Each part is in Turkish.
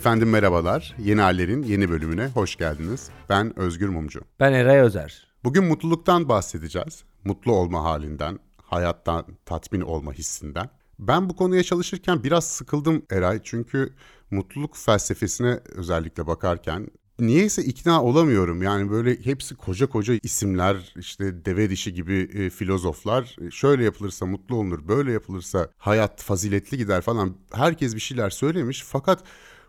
Efendim merhabalar. Yeni Haller'in yeni bölümüne hoş geldiniz. Ben Özgür Mumcu. Ben Eray Özer. Bugün mutluluktan bahsedeceğiz. Mutlu olma halinden, hayattan tatmin olma hissinden. Ben bu konuya çalışırken biraz sıkıldım Eray çünkü mutluluk felsefesine özellikle bakarken niyeyse ikna olamıyorum. Yani böyle hepsi koca koca isimler işte deve dişi gibi e, filozoflar şöyle yapılırsa mutlu olunur böyle yapılırsa hayat faziletli gider falan herkes bir şeyler söylemiş fakat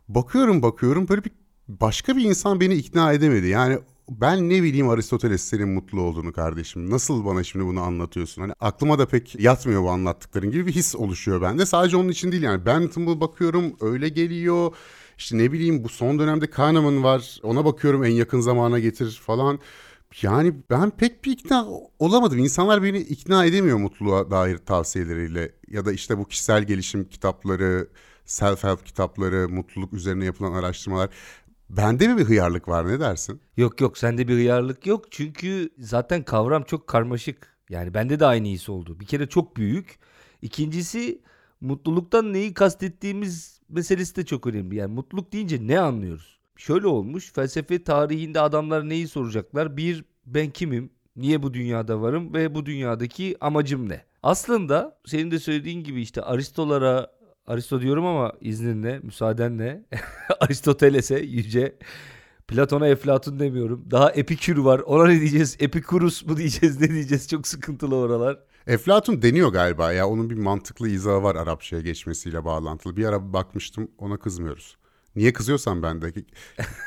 bakıyorum bakıyorum böyle bir başka bir insan beni ikna edemedi. Yani ben ne bileyim Aristoteles senin mutlu olduğunu kardeşim. Nasıl bana şimdi bunu anlatıyorsun? Hani aklıma da pek yatmıyor bu anlattıkların gibi bir his oluşuyor bende. Sadece onun için değil yani. Bentham'ı bakıyorum öyle geliyor. İşte ne bileyim bu son dönemde Kahneman var. Ona bakıyorum en yakın zamana getir falan. Yani ben pek bir ikna olamadım. İnsanlar beni ikna edemiyor mutluluğa dair tavsiyeleriyle. Ya da işte bu kişisel gelişim kitapları, self-help kitapları, mutluluk üzerine yapılan araştırmalar. Bende mi bir hıyarlık var ne dersin? Yok yok sende bir hıyarlık yok. Çünkü zaten kavram çok karmaşık. Yani bende de aynı his oldu. Bir kere çok büyük. İkincisi mutluluktan neyi kastettiğimiz meselesi de çok önemli. Yani mutluluk deyince ne anlıyoruz? Şöyle olmuş felsefe tarihinde adamlar neyi soracaklar? Bir ben kimim? Niye bu dünyada varım ve bu dünyadaki amacım ne? Aslında senin de söylediğin gibi işte Aristolara, Aristo diyorum ama izninle, müsaadenle Aristoteles'e yüce Platon'a Eflatun demiyorum. Daha Epikür var. Ona ne diyeceğiz? Epikurus mu diyeceğiz? Ne diyeceğiz? Çok sıkıntılı oralar. Eflatun deniyor galiba ya. Onun bir mantıklı izahı var Arapçaya geçmesiyle bağlantılı. Bir ara bakmıştım ona kızmıyoruz. Niye kızıyorsan ben de.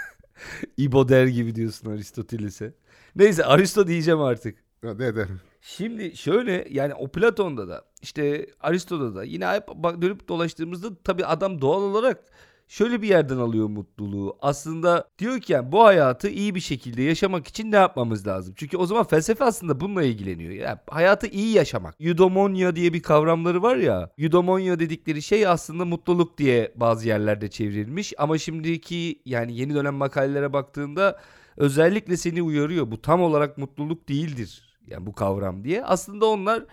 İbo der gibi diyorsun Aristoteles'e. Neyse Aristo diyeceğim artık. De de. Şimdi şöyle yani o Platon'da da işte Aristo'da da yine hep dönüp dolaştığımızda tabii adam doğal olarak şöyle bir yerden alıyor mutluluğu. Aslında diyor ki yani bu hayatı iyi bir şekilde yaşamak için ne yapmamız lazım? Çünkü o zaman felsefe aslında bununla ilgileniyor. Yani hayatı iyi yaşamak. Eudaimonia diye bir kavramları var ya. Eudaimonia dedikleri şey aslında mutluluk diye bazı yerlerde çevrilmiş. Ama şimdiki yani yeni dönem makalelere baktığında özellikle seni uyarıyor. Bu tam olarak mutluluk değildir. Yani bu kavram diye. Aslında onlar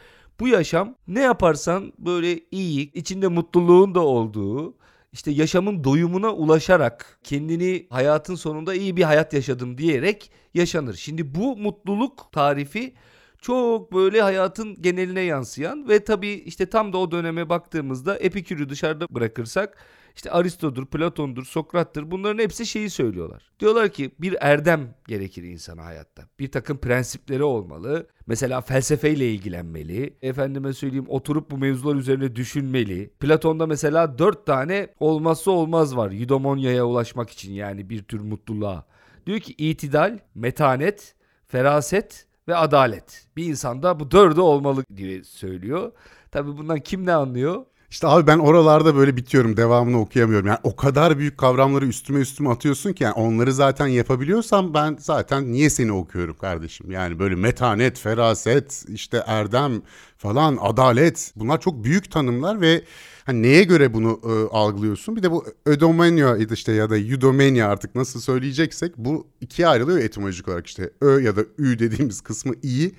bu yaşam ne yaparsan böyle iyi, içinde mutluluğun da olduğu, işte yaşamın doyumuna ulaşarak kendini hayatın sonunda iyi bir hayat yaşadım diyerek yaşanır. Şimdi bu mutluluk tarifi çok böyle hayatın geneline yansıyan ve tabii işte tam da o döneme baktığımızda Epikür'ü dışarıda bırakırsak işte Aristo'dur, Platon'dur, Sokrat'tır bunların hepsi şeyi söylüyorlar. Diyorlar ki bir erdem gerekir insana hayatta. Bir takım prensipleri olmalı. Mesela felsefeyle ilgilenmeli. Efendime söyleyeyim oturup bu mevzular üzerine düşünmeli. Platon'da mesela dört tane olmazsa olmaz var. Eudomonia'ya ulaşmak için yani bir tür mutluluğa. Diyor ki itidal, metanet, feraset ve adalet. Bir insanda bu dördü olmalı diye söylüyor. Tabii bundan kim ne anlıyor? İşte abi ben oralarda böyle bitiyorum devamını okuyamıyorum. Yani o kadar büyük kavramları üstüme üstüme atıyorsun ki yani onları zaten yapabiliyorsam ben zaten niye seni okuyorum kardeşim? Yani böyle metanet, feraset, işte erdem falan, adalet bunlar çok büyük tanımlar ve hani neye göre bunu e, algılıyorsun? Bir de bu ödomenya işte ya da eudomenia artık nasıl söyleyeceksek bu ikiye ayrılıyor etimolojik olarak işte ö ya da ü dediğimiz kısmı iyi.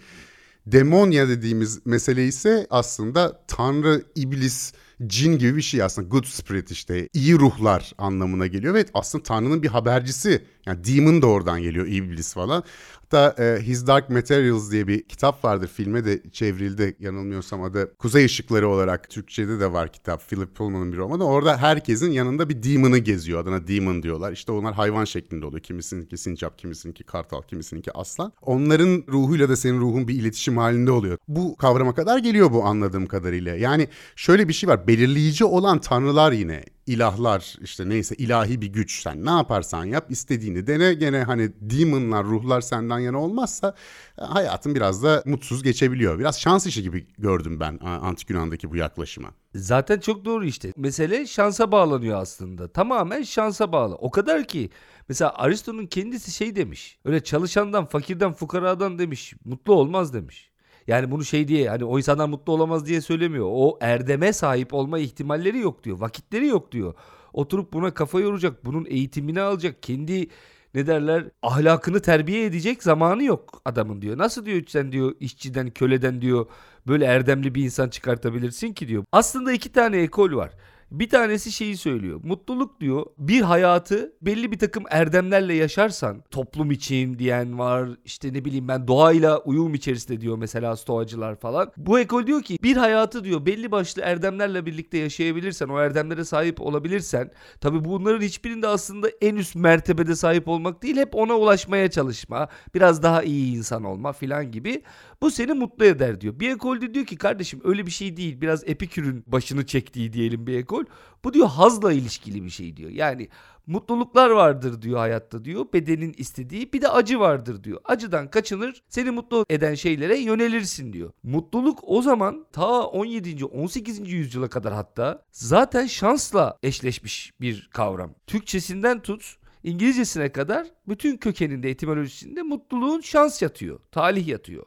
Demonya dediğimiz mesele ise aslında tanrı, iblis, cin gibi bir şey aslında. Good spirit işte iyi ruhlar anlamına geliyor ve aslında Tanrı'nın bir habercisi yani demon da oradan geliyor iblis falan. Hatta e, His Dark Materials diye bir kitap vardır filme de çevrildi yanılmıyorsam adı Kuzey Işıkları olarak Türkçe'de de var kitap Philip Pullman'ın bir romanı. Orada herkesin yanında bir demon'ı geziyor adına demon diyorlar. İşte onlar hayvan şeklinde oluyor. Kimisininki sincap, kimisininki kartal, kimisininki aslan. Onların ruhuyla da senin ruhun bir iletişim halinde oluyor. Bu kavrama kadar geliyor bu anladığım kadarıyla. Yani şöyle bir şey var belirleyici olan tanrılar yine ilahlar işte neyse ilahi bir güç sen ne yaparsan yap istediğini dene gene hani demonlar ruhlar senden yana olmazsa e, hayatın biraz da mutsuz geçebiliyor. Biraz şans işi gibi gördüm ben antik Yunan'daki bu yaklaşıma. Zaten çok doğru işte. Mesele şansa bağlanıyor aslında. Tamamen şansa bağlı. O kadar ki mesela Aristo'nun kendisi şey demiş. Öyle çalışandan, fakirden, fukaradan demiş. Mutlu olmaz demiş. Yani bunu şey diye hani o insanlar mutlu olamaz diye söylemiyor. O erdeme sahip olma ihtimalleri yok diyor. Vakitleri yok diyor. Oturup buna kafa yoracak, bunun eğitimini alacak, kendi ne derler ahlakını terbiye edecek zamanı yok adamın diyor. Nasıl diyor sen diyor işçiden köleden diyor böyle erdemli bir insan çıkartabilirsin ki diyor. Aslında iki tane ekol var. Bir tanesi şeyi söylüyor. Mutluluk diyor bir hayatı belli bir takım erdemlerle yaşarsan toplum için diyen var. İşte ne bileyim ben doğayla uyum içerisinde diyor mesela stoacılar falan. Bu ekol diyor ki bir hayatı diyor belli başlı erdemlerle birlikte yaşayabilirsen o erdemlere sahip olabilirsen tabi bunların hiçbirinde aslında en üst mertebede sahip olmak değil hep ona ulaşmaya çalışma biraz daha iyi insan olma filan gibi bu seni mutlu eder diyor. Bir ekol de diyor ki kardeşim öyle bir şey değil biraz epikürün başını çektiği diyelim bir ekol bu diyor hazla ilişkili bir şey diyor yani mutluluklar vardır diyor hayatta diyor. Bedenin istediği bir de acı vardır diyor. Acıdan kaçınır seni mutlu eden şeylere yönelirsin diyor. Mutluluk o zaman ta 17. 18. yüzyıla kadar hatta zaten şansla eşleşmiş bir kavram. Türkçesinden tut İngilizcesine kadar bütün kökeninde etimolojisinde mutluluğun şans yatıyor, talih yatıyor.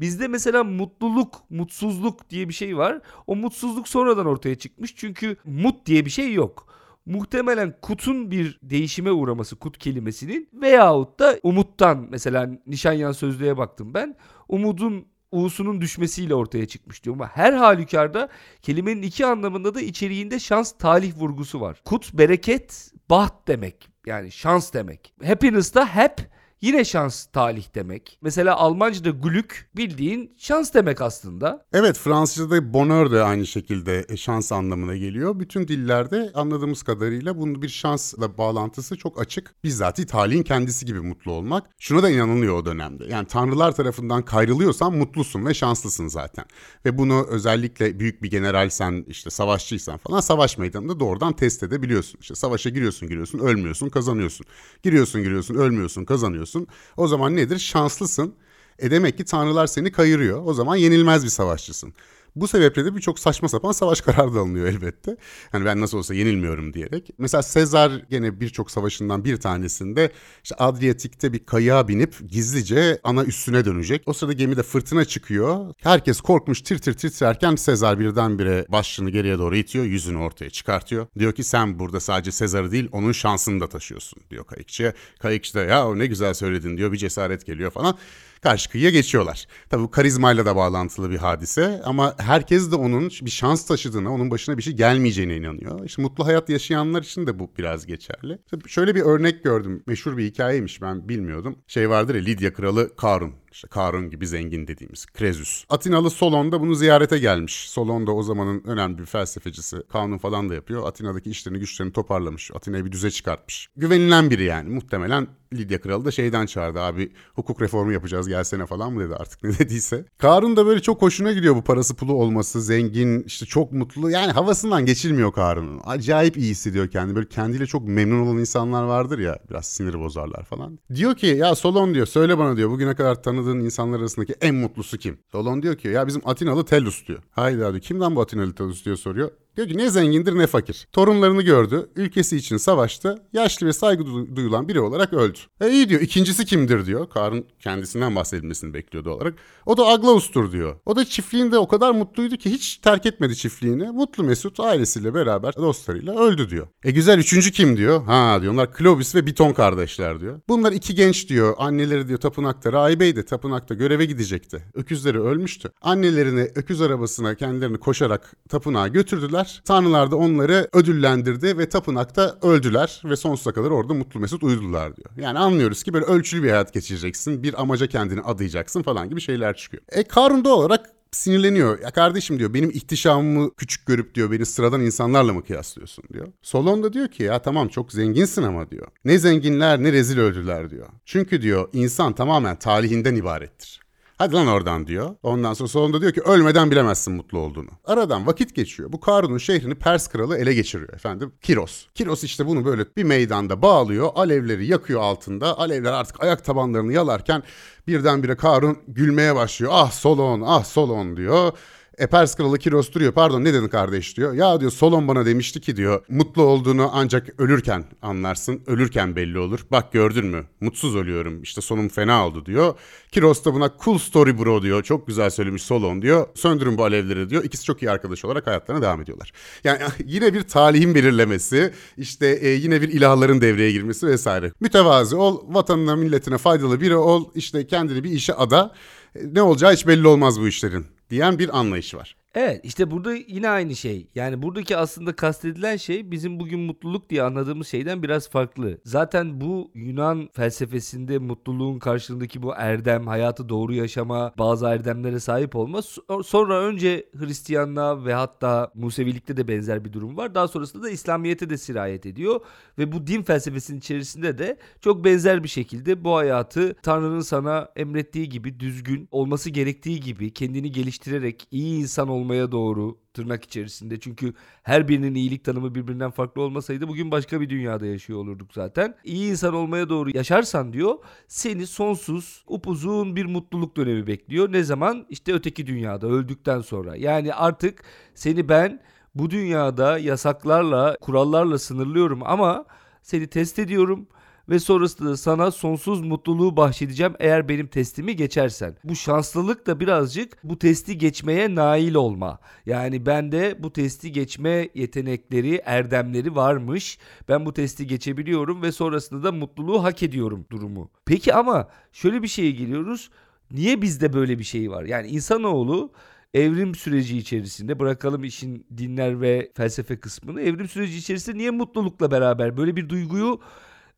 Bizde mesela mutluluk, mutsuzluk diye bir şey var. O mutsuzluk sonradan ortaya çıkmış çünkü mut diye bir şey yok muhtemelen kutun bir değişime uğraması kut kelimesinin veyahut da umuttan mesela Nişanyan sözlüğe baktım ben. Umudun u'sunun düşmesiyle ortaya çıkmış diyor ama her halükarda kelimenin iki anlamında da içeriğinde şans talih vurgusu var. Kut bereket baht demek yani şans demek. Happiness da hep Yine şans talih demek. Mesela Almanca'da Glück bildiğin şans demek aslında. Evet Fransızca'da bonheur de aynı şekilde e, şans anlamına geliyor. Bütün dillerde anladığımız kadarıyla bunun bir şansla bağlantısı çok açık. Bizzat talihin kendisi gibi mutlu olmak. Şuna da inanılıyor o dönemde. Yani tanrılar tarafından kayrılıyorsan mutlusun ve şanslısın zaten. Ve bunu özellikle büyük bir generalsen işte savaşçıysan falan savaş meydanında doğrudan test edebiliyorsun. İşte savaşa giriyorsun giriyorsun ölmüyorsun kazanıyorsun. Giriyorsun giriyorsun ölmüyorsun kazanıyorsun oluyorsun. O zaman nedir? Şanslısın. E demek ki tanrılar seni kayırıyor. O zaman yenilmez bir savaşçısın. Bu sebeple de birçok saçma sapan savaş kararı da alınıyor elbette. Hani ben nasıl olsa yenilmiyorum diyerek. Mesela Sezar gene birçok savaşından bir tanesinde işte Adriyatik'te bir kayığa binip gizlice ana üstüne dönecek. O sırada gemide fırtına çıkıyor. Herkes korkmuş tir tir titrerken Sezar birdenbire başını geriye doğru itiyor. Yüzünü ortaya çıkartıyor. Diyor ki sen burada sadece Sezar'ı değil onun şansını da taşıyorsun diyor kayıkçıya. Kayıkçı da ya ne güzel söyledin diyor bir cesaret geliyor falan karşı kıyıya geçiyorlar. Tabii bu karizmayla da bağlantılı bir hadise ama herkes de onun bir şans taşıdığına, onun başına bir şey gelmeyeceğine inanıyor. İşte mutlu hayat yaşayanlar için de bu biraz geçerli. şöyle bir örnek gördüm. Meşhur bir hikayeymiş ben bilmiyordum. Şey vardır ya Lidya kralı Karun. İşte Karun gibi zengin dediğimiz Krezus. Atinalı Solon da bunu ziyarete gelmiş. Solon da o zamanın önemli bir felsefecisi. Kanun falan da yapıyor. Atina'daki işlerini güçlerini toparlamış. Atina'yı bir düze çıkartmış. Güvenilen biri yani. Muhtemelen Lidya kralı da şeyden çağırdı abi hukuk reformu yapacağız gelsene falan mı dedi artık ne dediyse. Karun da böyle çok hoşuna gidiyor bu parası pulu olması zengin işte çok mutlu yani havasından geçilmiyor Karun'un. Acayip iyi hissediyor kendini böyle kendiyle çok memnun olan insanlar vardır ya biraz sinir bozarlar falan. Diyor ki ya Solon diyor söyle bana diyor bugüne kadar tanıdığın insanlar arasındaki en mutlusu kim? Solon diyor ki ya bizim Atinalı Tellus diyor. Haydi abi kimden bu Atinalı Tellus diyor soruyor. Diyor ki ne zengindir ne fakir. Torunlarını gördü, ülkesi için savaştı, yaşlı ve saygı duyulan biri olarak öldü. E iyi diyor, ikincisi kimdir diyor. Karın kendisinden bahsedilmesini bekliyordu olarak. O da Aglaus'tur diyor. O da çiftliğinde o kadar mutluydu ki hiç terk etmedi çiftliğini. Mutlu Mesut ailesiyle beraber dostlarıyla öldü diyor. E güzel üçüncü kim diyor. Ha diyorlar Clovis ve Biton kardeşler diyor. Bunlar iki genç diyor. Anneleri diyor tapınakta rahibeydi. Tapınakta göreve gidecekti. Öküzleri ölmüştü. Annelerini öküz arabasına kendilerini koşarak tapınağa götürdüler öldürdüler. Tanrılar da onları ödüllendirdi ve tapınakta öldüler ve sonsuza kadar orada mutlu mesut uyudular diyor. Yani anlıyoruz ki böyle ölçülü bir hayat geçireceksin, bir amaca kendini adayacaksın falan gibi şeyler çıkıyor. E Karun da olarak sinirleniyor. Ya kardeşim diyor benim ihtişamımı küçük görüp diyor beni sıradan insanlarla mı kıyaslıyorsun diyor. Solon da diyor ki ya tamam çok zenginsin ama diyor. Ne zenginler ne rezil öldüler diyor. Çünkü diyor insan tamamen talihinden ibarettir. Hadi lan oradan diyor. Ondan sonra sonunda diyor ki ölmeden bilemezsin mutlu olduğunu. Aradan vakit geçiyor. Bu Karun'un şehrini Pers kralı ele geçiriyor efendim. Kiros. Kiros işte bunu böyle bir meydanda bağlıyor. Alevleri yakıyor altında. Alevler artık ayak tabanlarını yalarken birdenbire Karun gülmeye başlıyor. Ah Solon ah Solon diyor. E Pers kralı Kiros duruyor pardon ne dedin kardeş diyor. Ya diyor Solon bana demişti ki diyor mutlu olduğunu ancak ölürken anlarsın. Ölürken belli olur. Bak gördün mü mutsuz ölüyorum işte sonum fena oldu diyor. Kiros da buna cool story bro diyor. Çok güzel söylemiş Solon diyor. Söndürün bu alevleri diyor. İkisi çok iyi arkadaş olarak hayatlarına devam ediyorlar. Yani yine bir talihin belirlemesi işte e, yine bir ilahların devreye girmesi vesaire. Mütevazi ol vatanına milletine faydalı biri ol işte kendini bir işe ada. E, ne olacağı hiç belli olmaz bu işlerin diyen bir anlayış var. Evet işte burada yine aynı şey. Yani buradaki aslında kastedilen şey bizim bugün mutluluk diye anladığımız şeyden biraz farklı. Zaten bu Yunan felsefesinde mutluluğun karşılığındaki bu erdem, hayatı doğru yaşama, bazı erdemlere sahip olma. so- Sonra önce Hristiyanlığa ve hatta Musevilikte de benzer bir durum var. Daha sonrasında da İslamiyet'e de sirayet ediyor. Ve bu din felsefesinin içerisinde de çok benzer bir şekilde bu hayatı Tanrı'nın sana emrettiği gibi düzgün olması gerektiği gibi kendini geliştirerek iyi insan olmaya doğru tırnak içerisinde. Çünkü her birinin iyilik tanımı birbirinden farklı olmasaydı bugün başka bir dünyada yaşıyor olurduk zaten. İyi insan olmaya doğru yaşarsan diyor seni sonsuz upuzun bir mutluluk dönemi bekliyor. Ne zaman? İşte öteki dünyada öldükten sonra. Yani artık seni ben bu dünyada yasaklarla, kurallarla sınırlıyorum ama seni test ediyorum ve sonrasında da sana sonsuz mutluluğu bahşedeceğim eğer benim testimi geçersen. Bu şanslılık da birazcık bu testi geçmeye nail olma. Yani bende bu testi geçme yetenekleri, erdemleri varmış. Ben bu testi geçebiliyorum ve sonrasında da mutluluğu hak ediyorum durumu. Peki ama şöyle bir şeye geliyoruz. Niye bizde böyle bir şey var? Yani insanoğlu evrim süreci içerisinde bırakalım işin dinler ve felsefe kısmını. Evrim süreci içerisinde niye mutlulukla beraber böyle bir duyguyu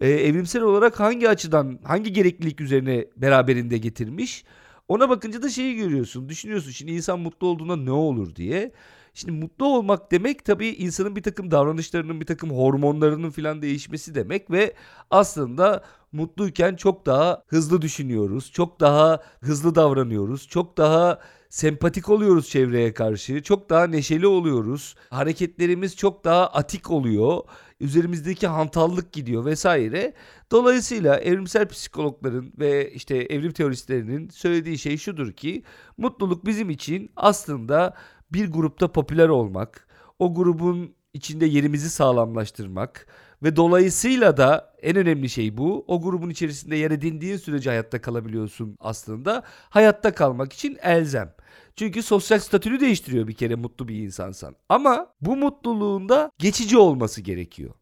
e, evrimsel olarak hangi açıdan, hangi gereklilik üzerine beraberinde getirmiş? Ona bakınca da şeyi görüyorsun, düşünüyorsun şimdi insan mutlu olduğunda ne olur diye. Şimdi mutlu olmak demek tabii insanın bir takım davranışlarının, bir takım hormonlarının filan değişmesi demek ve aslında mutluyken çok daha hızlı düşünüyoruz, çok daha hızlı davranıyoruz, çok daha sempatik oluyoruz çevreye karşı, çok daha neşeli oluyoruz. Hareketlerimiz çok daha atik oluyor. Üzerimizdeki hantallık gidiyor vesaire. Dolayısıyla evrimsel psikologların ve işte evrim teoristlerinin söylediği şey şudur ki mutluluk bizim için aslında bir grupta popüler olmak, o grubun içinde yerimizi sağlamlaştırmak ve dolayısıyla da en önemli şey bu. O grubun içerisinde yer edindiğin sürece hayatta kalabiliyorsun aslında. Hayatta kalmak için elzem. Çünkü sosyal statünü değiştiriyor bir kere mutlu bir insansan. Ama bu mutluluğun da geçici olması gerekiyor.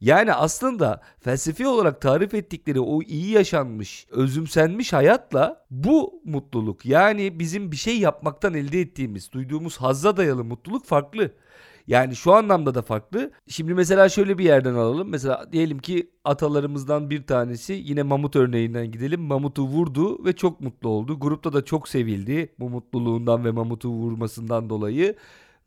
Yani aslında felsefi olarak tarif ettikleri o iyi yaşanmış, özümsenmiş hayatla bu mutluluk yani bizim bir şey yapmaktan elde ettiğimiz, duyduğumuz hazza dayalı mutluluk farklı. Yani şu anlamda da farklı. Şimdi mesela şöyle bir yerden alalım. Mesela diyelim ki atalarımızdan bir tanesi yine mamut örneğinden gidelim. Mamutu vurdu ve çok mutlu oldu. Grupta da çok sevildi bu mutluluğundan ve mamutu vurmasından dolayı.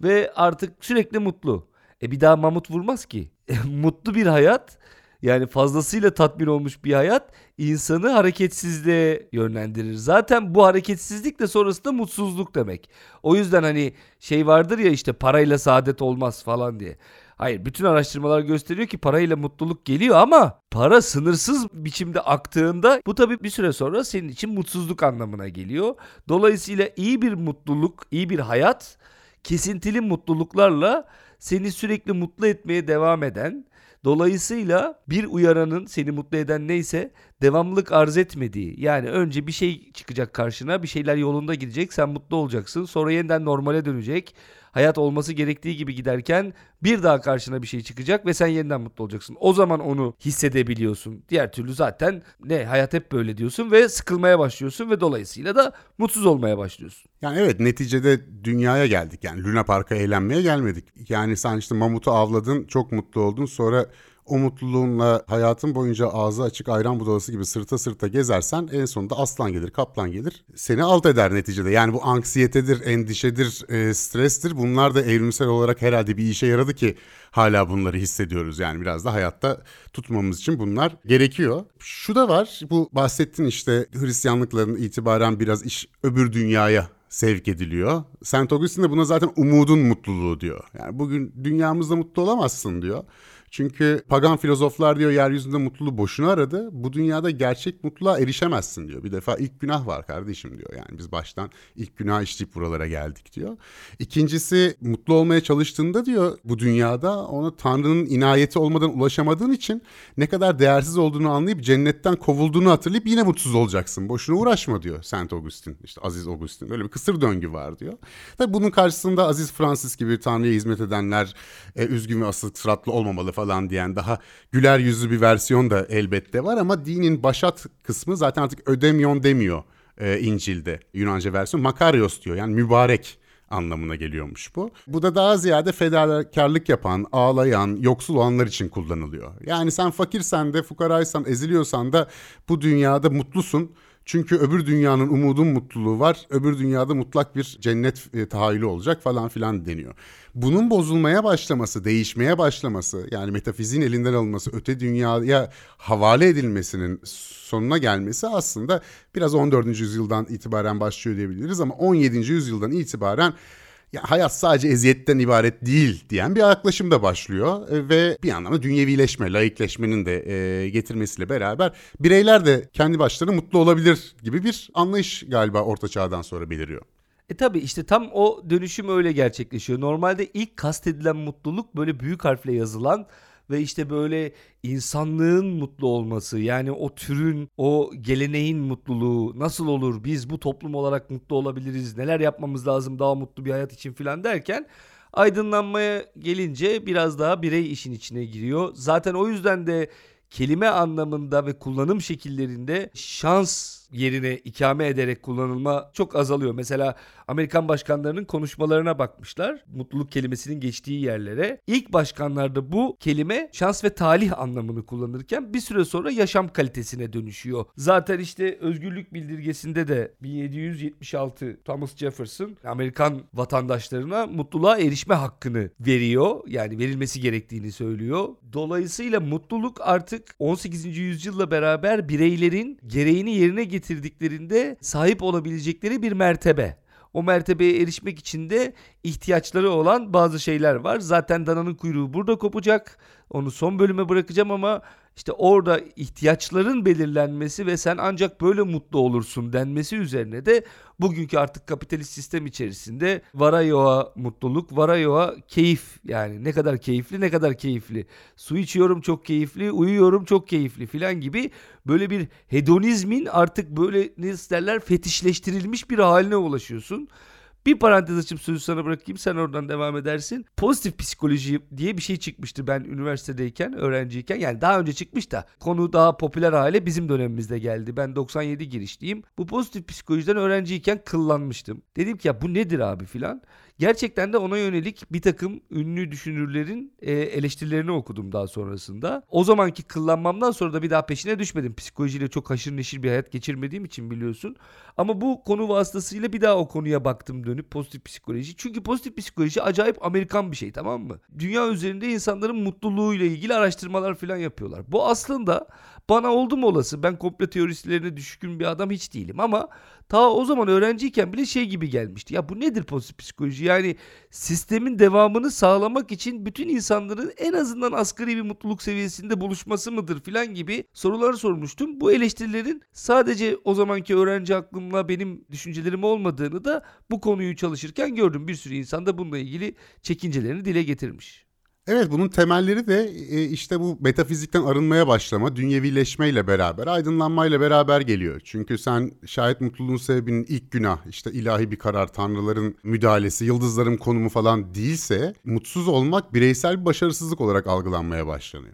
Ve artık sürekli mutlu. E bir daha mamut vurmaz ki. mutlu bir hayat yani fazlasıyla tatmin olmuş bir hayat insanı hareketsizliğe yönlendirir. Zaten bu hareketsizlik de sonrasında mutsuzluk demek. O yüzden hani şey vardır ya işte parayla saadet olmaz falan diye. Hayır bütün araştırmalar gösteriyor ki parayla mutluluk geliyor ama para sınırsız biçimde aktığında bu tabii bir süre sonra senin için mutsuzluk anlamına geliyor. Dolayısıyla iyi bir mutluluk, iyi bir hayat kesintili mutluluklarla seni sürekli mutlu etmeye devam eden Dolayısıyla bir uyaranın seni mutlu eden neyse devamlılık arz etmediği. Yani önce bir şey çıkacak karşına bir şeyler yolunda gidecek sen mutlu olacaksın sonra yeniden normale dönecek. Hayat olması gerektiği gibi giderken bir daha karşına bir şey çıkacak ve sen yeniden mutlu olacaksın. O zaman onu hissedebiliyorsun. Diğer türlü zaten ne hayat hep böyle diyorsun ve sıkılmaya başlıyorsun ve dolayısıyla da mutsuz olmaya başlıyorsun. Yani evet neticede dünyaya geldik. Yani Luna Park'a eğlenmeye gelmedik. Yani sen işte mamutu avladın, çok mutlu oldun. Sonra o mutluluğunla hayatın boyunca ağzı açık ayran budalası gibi sırta sırta gezersen en sonunda aslan gelir, kaplan gelir. Seni alt eder neticede. Yani bu anksiyetedir, endişedir, e, strestir. Bunlar da evrimsel olarak herhalde bir işe yaradı ki hala bunları hissediyoruz. Yani biraz da hayatta tutmamız için bunlar gerekiyor. Şu da var. Bu bahsettin işte Hristiyanlıkların itibaren biraz iş öbür dünyaya sevk ediliyor. Saint Augustine de buna zaten umudun mutluluğu diyor. Yani bugün dünyamızda mutlu olamazsın diyor. Çünkü pagan filozoflar diyor yeryüzünde mutluluğu boşuna aradı. Bu dünyada gerçek mutluluğa erişemezsin diyor. Bir defa ilk günah var kardeşim diyor. Yani biz baştan ilk günah işleyip buralara geldik diyor. İkincisi mutlu olmaya çalıştığında diyor bu dünyada ona Tanrı'nın inayeti olmadan ulaşamadığın için ne kadar değersiz olduğunu anlayıp cennetten kovulduğunu hatırlayıp yine mutsuz olacaksın. Boşuna uğraşma diyor Saint Augustin. İşte Aziz Augustin. Böyle bir kısır döngü var diyor. Tabii bunun karşısında Aziz Francis gibi Tanrı'ya hizmet edenler e, üzgün ve asık suratlı olmamalı falan diyen daha güler yüzlü bir versiyon da elbette var ama dinin başat kısmı zaten artık ödemiyon demiyor e, İncil'de Yunanca versiyon. Makarios diyor yani mübarek anlamına geliyormuş bu. Bu da daha ziyade fedakarlık yapan, ağlayan, yoksul olanlar için kullanılıyor. Yani sen fakirsen de, fukaraysan, eziliyorsan da bu dünyada mutlusun. Çünkü öbür dünyanın umudun mutluluğu var. Öbür dünyada mutlak bir cennet e, tahayyülü olacak falan filan deniyor. Bunun bozulmaya başlaması, değişmeye başlaması yani metafiziğin elinden alınması, öte dünyaya havale edilmesinin sonuna gelmesi aslında biraz 14. yüzyıldan itibaren başlıyor diyebiliriz ama 17. yüzyıldan itibaren ya hayat sadece eziyetten ibaret değil diyen bir yaklaşım da başlıyor e, ve bir anlamda dünyevileşme, laikleşmenin de e, getirmesiyle beraber bireyler de kendi başlarına mutlu olabilir gibi bir anlayış galiba orta çağdan sonra beliriyor. E tabi işte tam o dönüşüm öyle gerçekleşiyor. Normalde ilk kastedilen mutluluk böyle büyük harfle yazılan ve işte böyle insanlığın mutlu olması yani o türün o geleneğin mutluluğu nasıl olur biz bu toplum olarak mutlu olabiliriz neler yapmamız lazım daha mutlu bir hayat için filan derken aydınlanmaya gelince biraz daha birey işin içine giriyor. Zaten o yüzden de kelime anlamında ve kullanım şekillerinde şans yerine ikame ederek kullanılma çok azalıyor. Mesela Amerikan başkanlarının konuşmalarına bakmışlar. Mutluluk kelimesinin geçtiği yerlere. İlk başkanlarda bu kelime şans ve talih anlamını kullanırken bir süre sonra yaşam kalitesine dönüşüyor. Zaten işte özgürlük bildirgesinde de 1776 Thomas Jefferson Amerikan vatandaşlarına mutluluğa erişme hakkını veriyor. Yani verilmesi gerektiğini söylüyor. Dolayısıyla mutluluk artık 18. yüzyılla beraber bireylerin gereğini yerine getirdiklerinde sahip olabilecekleri bir mertebe. O mertebeye erişmek için de ihtiyaçları olan bazı şeyler var. Zaten dananın kuyruğu burada kopacak. Onu son bölüme bırakacağım ama işte orada ihtiyaçların belirlenmesi ve sen ancak böyle mutlu olursun denmesi üzerine de bugünkü artık kapitalist sistem içerisinde varayoa mutluluk, varayoa keyif yani ne kadar keyifli ne kadar keyifli. Su içiyorum çok keyifli, uyuyorum çok keyifli filan gibi böyle bir hedonizmin artık böyle ne derler fetişleştirilmiş bir haline ulaşıyorsun. Bir parantez açıp sözü sana bırakayım sen oradan devam edersin. Pozitif psikoloji diye bir şey çıkmıştı ben üniversitedeyken, öğrenciyken. Yani daha önce çıkmış da konu daha popüler hale bizim dönemimizde geldi. Ben 97 girişliyim. Bu pozitif psikolojiden öğrenciyken kıllanmıştım. Dedim ki ya bu nedir abi filan. Gerçekten de ona yönelik bir takım ünlü düşünürlerin e, eleştirilerini okudum daha sonrasında. O zamanki kıllanmamdan sonra da bir daha peşine düşmedim. Psikolojiyle çok haşır neşir bir hayat geçirmediğim için biliyorsun. Ama bu konu vasıtasıyla bir daha o konuya baktım dönüp pozitif psikoloji. Çünkü pozitif psikoloji acayip Amerikan bir şey tamam mı? Dünya üzerinde insanların mutluluğuyla ilgili araştırmalar falan yapıyorlar. Bu aslında bana oldu mu olası ben komplo teoristlerine düşkün bir adam hiç değilim ama ta o zaman öğrenciyken bile şey gibi gelmişti. Ya bu nedir pozitif psikoloji? Yani sistemin devamını sağlamak için bütün insanların en azından asgari bir mutluluk seviyesinde buluşması mıdır filan gibi sorular sormuştum. Bu eleştirilerin sadece o zamanki öğrenci aklımla benim düşüncelerim olmadığını da bu konuyu çalışırken gördüm. Bir sürü insan da bununla ilgili çekincelerini dile getirmiş. Evet bunun temelleri de e, işte bu metafizikten arınmaya başlama, dünyevileşmeyle beraber, aydınlanmayla beraber geliyor. Çünkü sen şayet mutluluğun sebebinin ilk günah, işte ilahi bir karar, tanrıların müdahalesi, yıldızların konumu falan değilse mutsuz olmak bireysel bir başarısızlık olarak algılanmaya başlanıyor.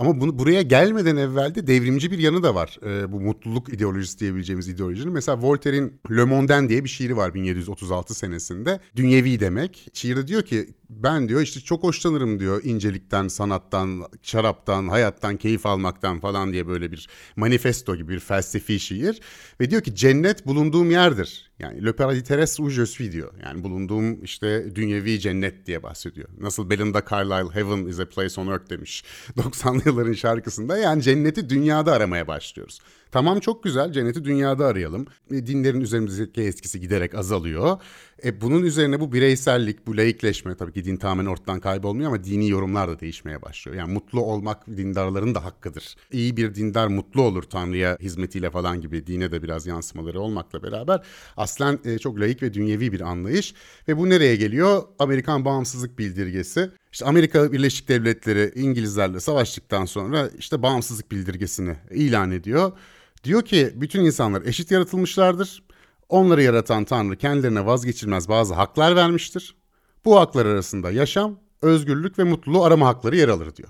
Ama bunu buraya gelmeden evvel de devrimci bir yanı da var. E, bu mutluluk ideolojisi diyebileceğimiz ideolojinin. Mesela Voltaire'in Le Mondain diye bir şiiri var 1736 senesinde. Dünyevi demek. Şiirde diyor ki ben diyor işte çok hoşlanırım diyor incelikten, sanattan, şaraptan, hayattan, keyif almaktan falan diye böyle bir manifesto gibi bir felsefi şiir. Ve diyor ki cennet bulunduğum yerdir. Yani Le Paradis Terrestre où je suis diyor. Yani bulunduğum işte dünyevi cennet diye bahsediyor. Nasıl Belinda Carlisle Heaven is a place on earth demiş 90'lı yılların şarkısında. Yani cenneti dünyada aramaya başlıyoruz. Tamam çok güzel cenneti dünyada arayalım. E, dinlerin üzerimizdeki etkisi giderek azalıyor. E, bunun üzerine bu bireysellik, bu laikleşme tabii ki din tamamen ortadan kaybolmuyor ama dini yorumlar da değişmeye başlıyor. Yani mutlu olmak dindarların da hakkıdır. İyi bir dindar mutlu olur Tanrı'ya hizmetiyle falan gibi dine de biraz yansımaları olmakla beraber aslen e, çok laik ve dünyevi bir anlayış. Ve bu nereye geliyor? Amerikan bağımsızlık bildirgesi. İşte Amerika Birleşik Devletleri İngilizlerle savaştıktan sonra işte bağımsızlık bildirgesini ilan ediyor. Diyor ki bütün insanlar eşit yaratılmışlardır. Onları yaratan Tanrı kendilerine vazgeçilmez bazı haklar vermiştir. Bu haklar arasında yaşam, özgürlük ve mutluluğu arama hakları yer alır diyor.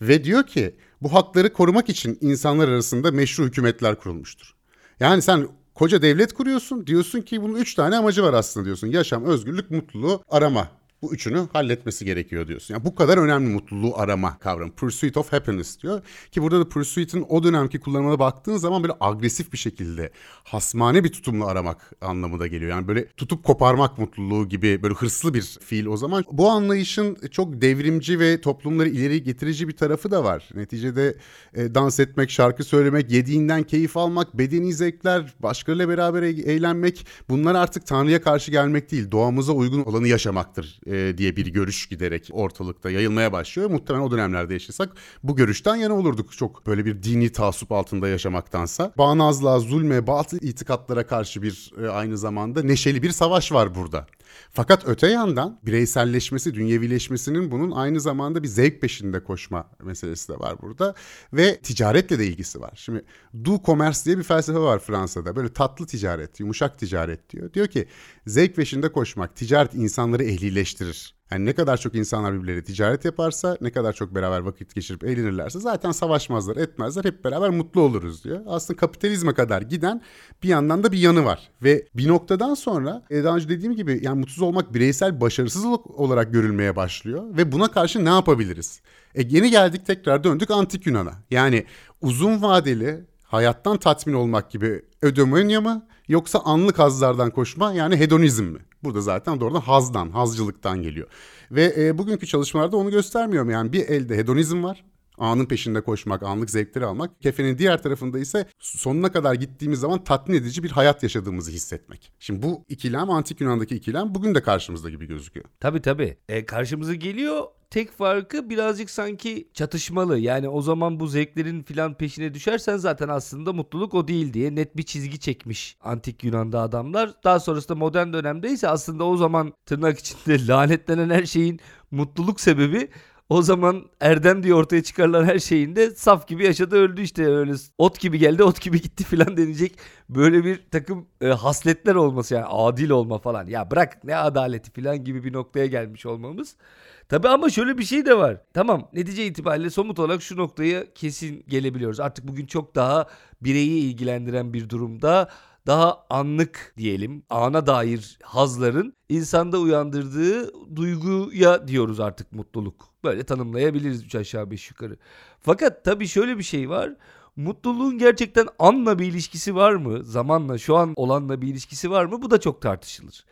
Ve diyor ki bu hakları korumak için insanlar arasında meşru hükümetler kurulmuştur. Yani sen koca devlet kuruyorsun. Diyorsun ki bunun üç tane amacı var aslında diyorsun. Yaşam, özgürlük, mutluluğu arama. Bu üçünü halletmesi gerekiyor diyorsun. Yani bu kadar önemli mutluluğu arama kavramı. Pursuit of happiness diyor. Ki burada da pursuit'in o dönemki kullanımına baktığın zaman böyle agresif bir şekilde hasmane bir tutumla aramak anlamı da geliyor. Yani böyle tutup koparmak mutluluğu gibi böyle hırslı bir fiil o zaman. Bu anlayışın çok devrimci ve toplumları ileri getirici bir tarafı da var. Neticede e, dans etmek, şarkı söylemek, yediğinden keyif almak, bedeni zevkler, başkalarıyla beraber e- eğlenmek bunlar artık Tanrı'ya karşı gelmek değil, doğamıza uygun olanı yaşamaktır e, diye bir görüş giderek ortalıkta yayılmaya başlıyor. Muhtemelen o dönemlerde yaşasak bu görüşten yana olurduk. Çok böyle bir dini taassup altında yaşamaktansa. Bağnazlığa, zulme, batıl itikatlara karşı bir e, aynı zamanda neşeli bir savaş var burada. Fakat öte yandan bireyselleşmesi, dünyevileşmesinin bunun aynı zamanda bir zevk peşinde koşma meselesi de var burada. Ve ticaretle de ilgisi var. Şimdi do commerce diye bir felsefe var Fransa'da. Böyle tatlı ticaret, yumuşak ticaret diyor. Diyor ki zevk peşinde koşmak, ticaret insanları ehlileştirir. Yani ne kadar çok insanlar birbirleriyle ticaret yaparsa, ne kadar çok beraber vakit geçirip eğlenirlerse zaten savaşmazlar, etmezler, hep beraber mutlu oluruz diyor. Aslında kapitalizme kadar giden bir yandan da bir yanı var. Ve bir noktadan sonra e, daha önce dediğim gibi yani mutsuz olmak bireysel başarısızlık olarak görülmeye başlıyor. Ve buna karşı ne yapabiliriz? E yeni geldik tekrar döndük antik Yunan'a. Yani uzun vadeli hayattan tatmin olmak gibi ödemonya mı yoksa anlık hazlardan koşma yani hedonizm mi? Burada zaten doğrudan hazdan, hazcılıktan geliyor. Ve e, bugünkü çalışmalarda onu göstermiyorum. Yani bir elde hedonizm var. Anın peşinde koşmak, anlık zevkleri almak. Kefenin diğer tarafında ise sonuna kadar gittiğimiz zaman tatmin edici bir hayat yaşadığımızı hissetmek. Şimdi bu ikilem, antik Yunan'daki ikilem bugün de karşımızda gibi gözüküyor. Tabii tabii. E, karşımıza geliyor. Tek farkı birazcık sanki çatışmalı. Yani o zaman bu zevklerin filan peşine düşersen zaten aslında mutluluk o değil diye net bir çizgi çekmiş antik Yunan'da adamlar. Daha sonrasında modern dönemde ise aslında o zaman tırnak içinde lanetlenen her şeyin mutluluk sebebi o zaman Erdem diye ortaya çıkarılan her şeyin de saf gibi yaşadı öldü işte öyle ot gibi geldi ot gibi gitti filan denecek böyle bir takım e, hasletler olması yani adil olma falan ya bırak ne adaleti filan gibi bir noktaya gelmiş olmamız. Tabi ama şöyle bir şey de var. Tamam netice itibariyle somut olarak şu noktaya kesin gelebiliyoruz. Artık bugün çok daha bireyi ilgilendiren bir durumda daha anlık diyelim ana dair hazların insanda uyandırdığı duyguya diyoruz artık mutluluk. Böyle tanımlayabiliriz üç aşağı beş yukarı. Fakat tabii şöyle bir şey var. Mutluluğun gerçekten anla bir ilişkisi var mı? Zamanla şu an olanla bir ilişkisi var mı? Bu da çok tartışılır.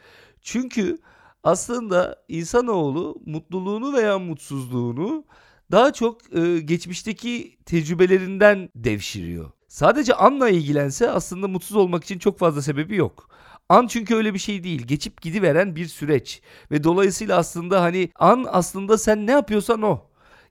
Çünkü aslında insanoğlu mutluluğunu veya mutsuzluğunu daha çok e, geçmişteki tecrübelerinden devşiriyor. Sadece anla ilgilense aslında mutsuz olmak için çok fazla sebebi yok. An çünkü öyle bir şey değil. Geçip gidiveren bir süreç. Ve dolayısıyla aslında hani an aslında sen ne yapıyorsan o.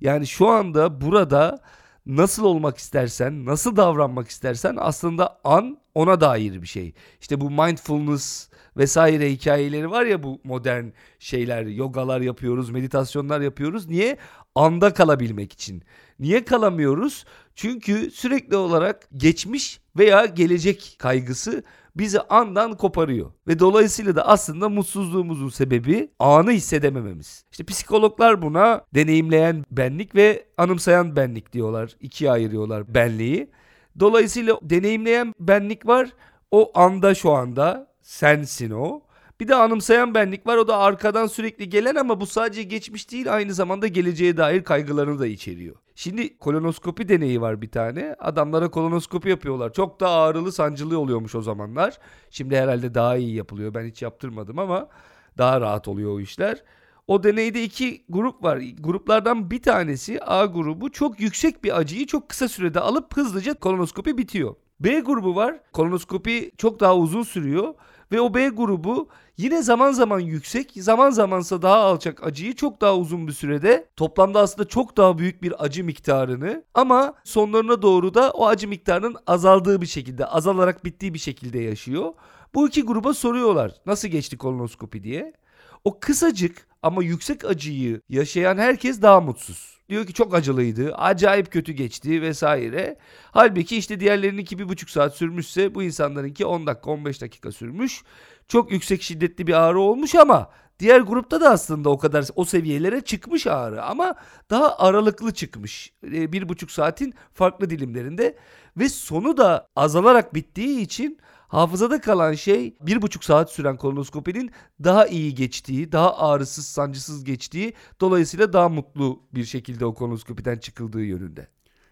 Yani şu anda burada nasıl olmak istersen, nasıl davranmak istersen aslında an ona dair bir şey. İşte bu mindfulness vesaire hikayeleri var ya bu modern şeyler, yogalar yapıyoruz, meditasyonlar yapıyoruz. Niye? Anda kalabilmek için. Niye kalamıyoruz? Çünkü sürekli olarak geçmiş veya gelecek kaygısı bizi andan koparıyor. Ve dolayısıyla da aslında mutsuzluğumuzun sebebi anı hissedemememiz. İşte psikologlar buna deneyimleyen benlik ve anımsayan benlik diyorlar. İkiye ayırıyorlar benliği. Dolayısıyla deneyimleyen benlik var. O anda şu anda sensin o. Bir de anımsayan benlik var. O da arkadan sürekli gelen ama bu sadece geçmiş değil aynı zamanda geleceğe dair kaygılarını da içeriyor. Şimdi kolonoskopi deneyi var bir tane. Adamlara kolonoskopi yapıyorlar. Çok da ağrılı sancılı oluyormuş o zamanlar. Şimdi herhalde daha iyi yapılıyor. Ben hiç yaptırmadım ama daha rahat oluyor o işler. O deneyde iki grup var. Gruplardan bir tanesi A grubu çok yüksek bir acıyı çok kısa sürede alıp hızlıca kolonoskopi bitiyor. B grubu var. Kolonoskopi çok daha uzun sürüyor ve o B grubu yine zaman zaman yüksek, zaman zamansa daha alçak acıyı çok daha uzun bir sürede toplamda aslında çok daha büyük bir acı miktarını ama sonlarına doğru da o acı miktarının azaldığı bir şekilde, azalarak bittiği bir şekilde yaşıyor. Bu iki gruba soruyorlar nasıl geçti kolonoskopi diye. O kısacık ama yüksek acıyı yaşayan herkes daha mutsuz. Diyor ki çok acılıydı, acayip kötü geçti vesaire. Halbuki işte diğerlerininki bir buçuk saat sürmüşse bu insanlarınki 10 dakika 15 dakika sürmüş. Çok yüksek şiddetli bir ağrı olmuş ama diğer grupta da aslında o kadar o seviyelere çıkmış ağrı ama daha aralıklı çıkmış. Bir buçuk saatin farklı dilimlerinde ve sonu da azalarak bittiği için Hafızada kalan şey bir buçuk saat süren kolonoskopinin daha iyi geçtiği, daha ağrısız, sancısız geçtiği, dolayısıyla daha mutlu bir şekilde o kolonoskopiden çıkıldığı yönünde.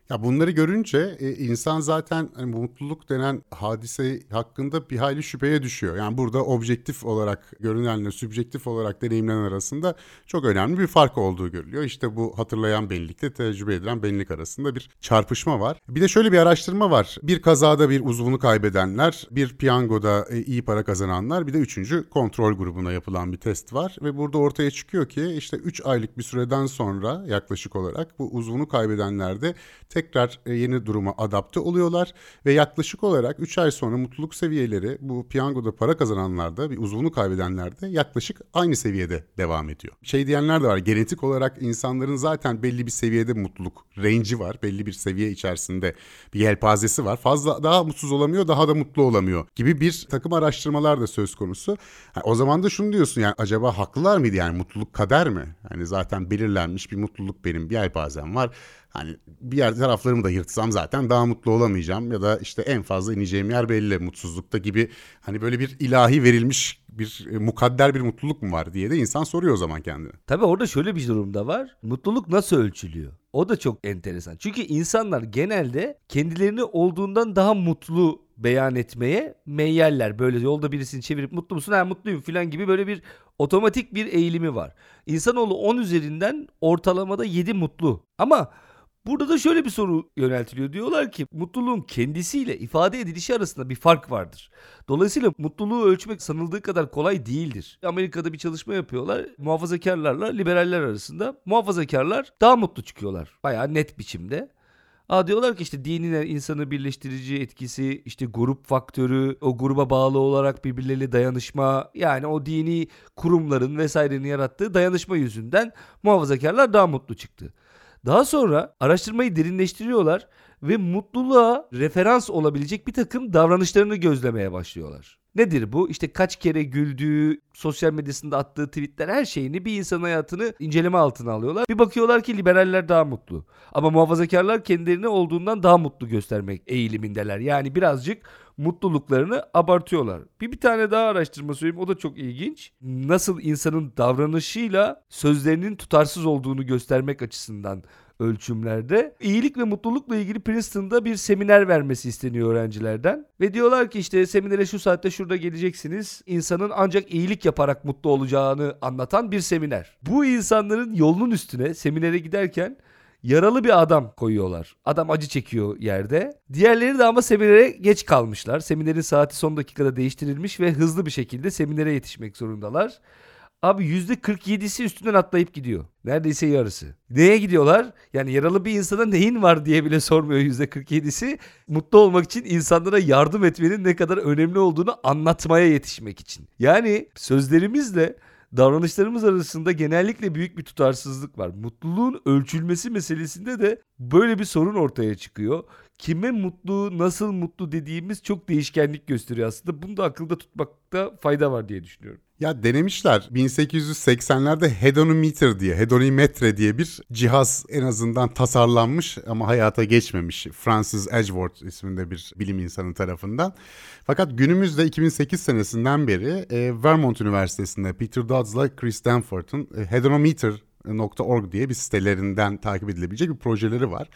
Ya bunları görünce e, insan zaten hani mutluluk denen hadise hakkında bir hayli şüpheye düşüyor. Yani burada objektif olarak görünenle sübjektif olarak deneyimlenen arasında çok önemli bir fark olduğu görülüyor. İşte bu hatırlayan benlikle tecrübe edilen benlik arasında bir çarpışma var. Bir de şöyle bir araştırma var. Bir kazada bir uzvunu kaybedenler, bir piyangoda e, iyi para kazananlar, bir de üçüncü kontrol grubuna yapılan bir test var. Ve burada ortaya çıkıyor ki işte 3 aylık bir süreden sonra yaklaşık olarak bu uzvunu kaybedenlerde tekrar e, yeni duruma adapte oluyorlar ve yaklaşık olarak 3 ay sonra mutluluk seviyeleri bu piyangoda para kazananlarda bir uzvunu kaybedenlerde yaklaşık aynı seviyede devam ediyor. Şey diyenler de var genetik olarak insanların zaten belli bir seviyede mutluluk range'i var. Belli bir seviye içerisinde bir yelpazesi var. Fazla daha mutsuz olamıyor daha da mutlu olamıyor gibi bir takım araştırmalar da söz konusu. Yani o zaman da şunu diyorsun yani acaba haklılar mıydı yani mutluluk kader mi? Hani zaten belirlenmiş bir mutluluk benim bir yelpazem var. Hani bir yer taraflarımı da yırtsam zaten daha mutlu olamayacağım ya da işte en fazla ineceğim yer belli mutsuzlukta gibi hani böyle bir ilahi verilmiş bir e, mukadder bir mutluluk mu var diye de insan soruyor o zaman kendine. Tabii orada şöyle bir durum da var. Mutluluk nasıl ölçülüyor? O da çok enteresan. Çünkü insanlar genelde kendilerini olduğundan daha mutlu beyan etmeye meyyeller. Böyle yolda birisini çevirip mutlu musun? Ha mutluyum falan gibi böyle bir otomatik bir eğilimi var. İnsanoğlu 10 üzerinden ortalamada 7 mutlu. Ama Burada da şöyle bir soru yöneltiliyor. Diyorlar ki mutluluğun kendisiyle ifade edilişi arasında bir fark vardır. Dolayısıyla mutluluğu ölçmek sanıldığı kadar kolay değildir. Amerika'da bir çalışma yapıyorlar. Muhafazakarlarla liberaller arasında. Muhafazakarlar daha mutlu çıkıyorlar. Bayağı net biçimde. Aa diyorlar ki işte dinin insanı birleştirici etkisi, işte grup faktörü, o gruba bağlı olarak birbirleriyle dayanışma, yani o dini kurumların vesairenin yarattığı dayanışma yüzünden muhafazakarlar daha mutlu çıktı. Daha sonra araştırmayı derinleştiriyorlar ve mutluluğa referans olabilecek bir takım davranışlarını gözlemeye başlıyorlar. Nedir bu? İşte kaç kere güldüğü, sosyal medyasında attığı tweetler her şeyini bir insanın hayatını inceleme altına alıyorlar. Bir bakıyorlar ki liberaller daha mutlu. Ama muhafazakarlar kendilerini olduğundan daha mutlu göstermek eğilimindeler. Yani birazcık mutluluklarını abartıyorlar. Bir bir tane daha araştırma söyleyeyim o da çok ilginç. Nasıl insanın davranışıyla sözlerinin tutarsız olduğunu göstermek açısından ölçümlerde. İyilik ve mutlulukla ilgili Princeton'da bir seminer vermesi isteniyor öğrencilerden. Ve diyorlar ki işte seminere şu saatte şurada geleceksiniz. İnsanın ancak iyilik yaparak mutlu olacağını anlatan bir seminer. Bu insanların yolunun üstüne seminere giderken yaralı bir adam koyuyorlar. Adam acı çekiyor yerde. Diğerleri de ama seminere geç kalmışlar. Seminerin saati son dakikada değiştirilmiş ve hızlı bir şekilde seminere yetişmek zorundalar. Abi %47'si üstünden atlayıp gidiyor. Neredeyse yarısı. Neye gidiyorlar? Yani yaralı bir insana neyin var diye bile sormuyor %47'si. Mutlu olmak için insanlara yardım etmenin ne kadar önemli olduğunu anlatmaya yetişmek için. Yani sözlerimizle davranışlarımız arasında genellikle büyük bir tutarsızlık var. Mutluluğun ölçülmesi meselesinde de böyle bir sorun ortaya çıkıyor. Kime mutlu, nasıl mutlu dediğimiz çok değişkenlik gösteriyor aslında. Bunu da akılda tutmakta fayda var diye düşünüyorum. Ya denemişler 1880'lerde hedonimeter diye, hedonimetre diye bir cihaz en azından tasarlanmış ama hayata geçmemiş. Francis Edgeworth isminde bir bilim insanı tarafından. Fakat günümüzde 2008 senesinden beri e, Vermont Üniversitesi'nde Peter Dodds'la Chris Stanford'un e, hedonimeter.org diye bir sitelerinden takip edilebilecek bir projeleri var.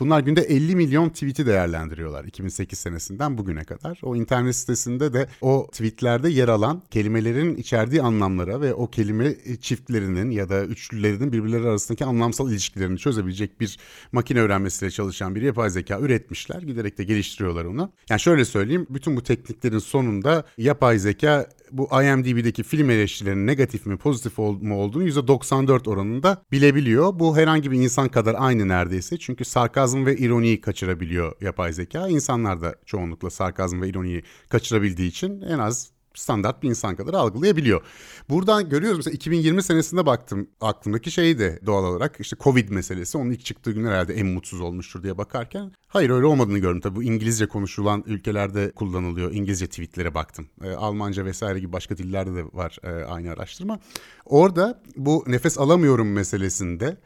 Bunlar günde 50 milyon tweet'i değerlendiriyorlar 2008 senesinden bugüne kadar. O internet sitesinde de o tweetlerde yer alan kelimelerin içerdiği anlamlara ve o kelime çiftlerinin ya da üçlülerinin birbirleri arasındaki anlamsal ilişkilerini çözebilecek bir makine öğrenmesiyle çalışan bir yapay zeka üretmişler. Giderek de geliştiriyorlar onu. Yani şöyle söyleyeyim bütün bu tekniklerin sonunda yapay zeka bu IMDb'deki film eleştirilerinin negatif mi pozitif mu olduğunu %94 oranında bilebiliyor. Bu herhangi bir insan kadar aynı neredeyse. Çünkü sarkazm ve ironiyi kaçırabiliyor yapay zeka. İnsanlar da çoğunlukla sarkazm ve ironiyi kaçırabildiği için en az standart bir insan kadar algılayabiliyor. Buradan görüyoruz mesela 2020 senesinde baktım aklımdaki şey de doğal olarak işte Covid meselesi onun ilk çıktığı gün herhalde en mutsuz olmuştur diye bakarken hayır öyle olmadığını gördüm tabii bu İngilizce konuşulan ülkelerde kullanılıyor İngilizce tweetlere baktım e, Almanca vesaire gibi başka dillerde de var e, aynı araştırma orada bu nefes alamıyorum meselesinde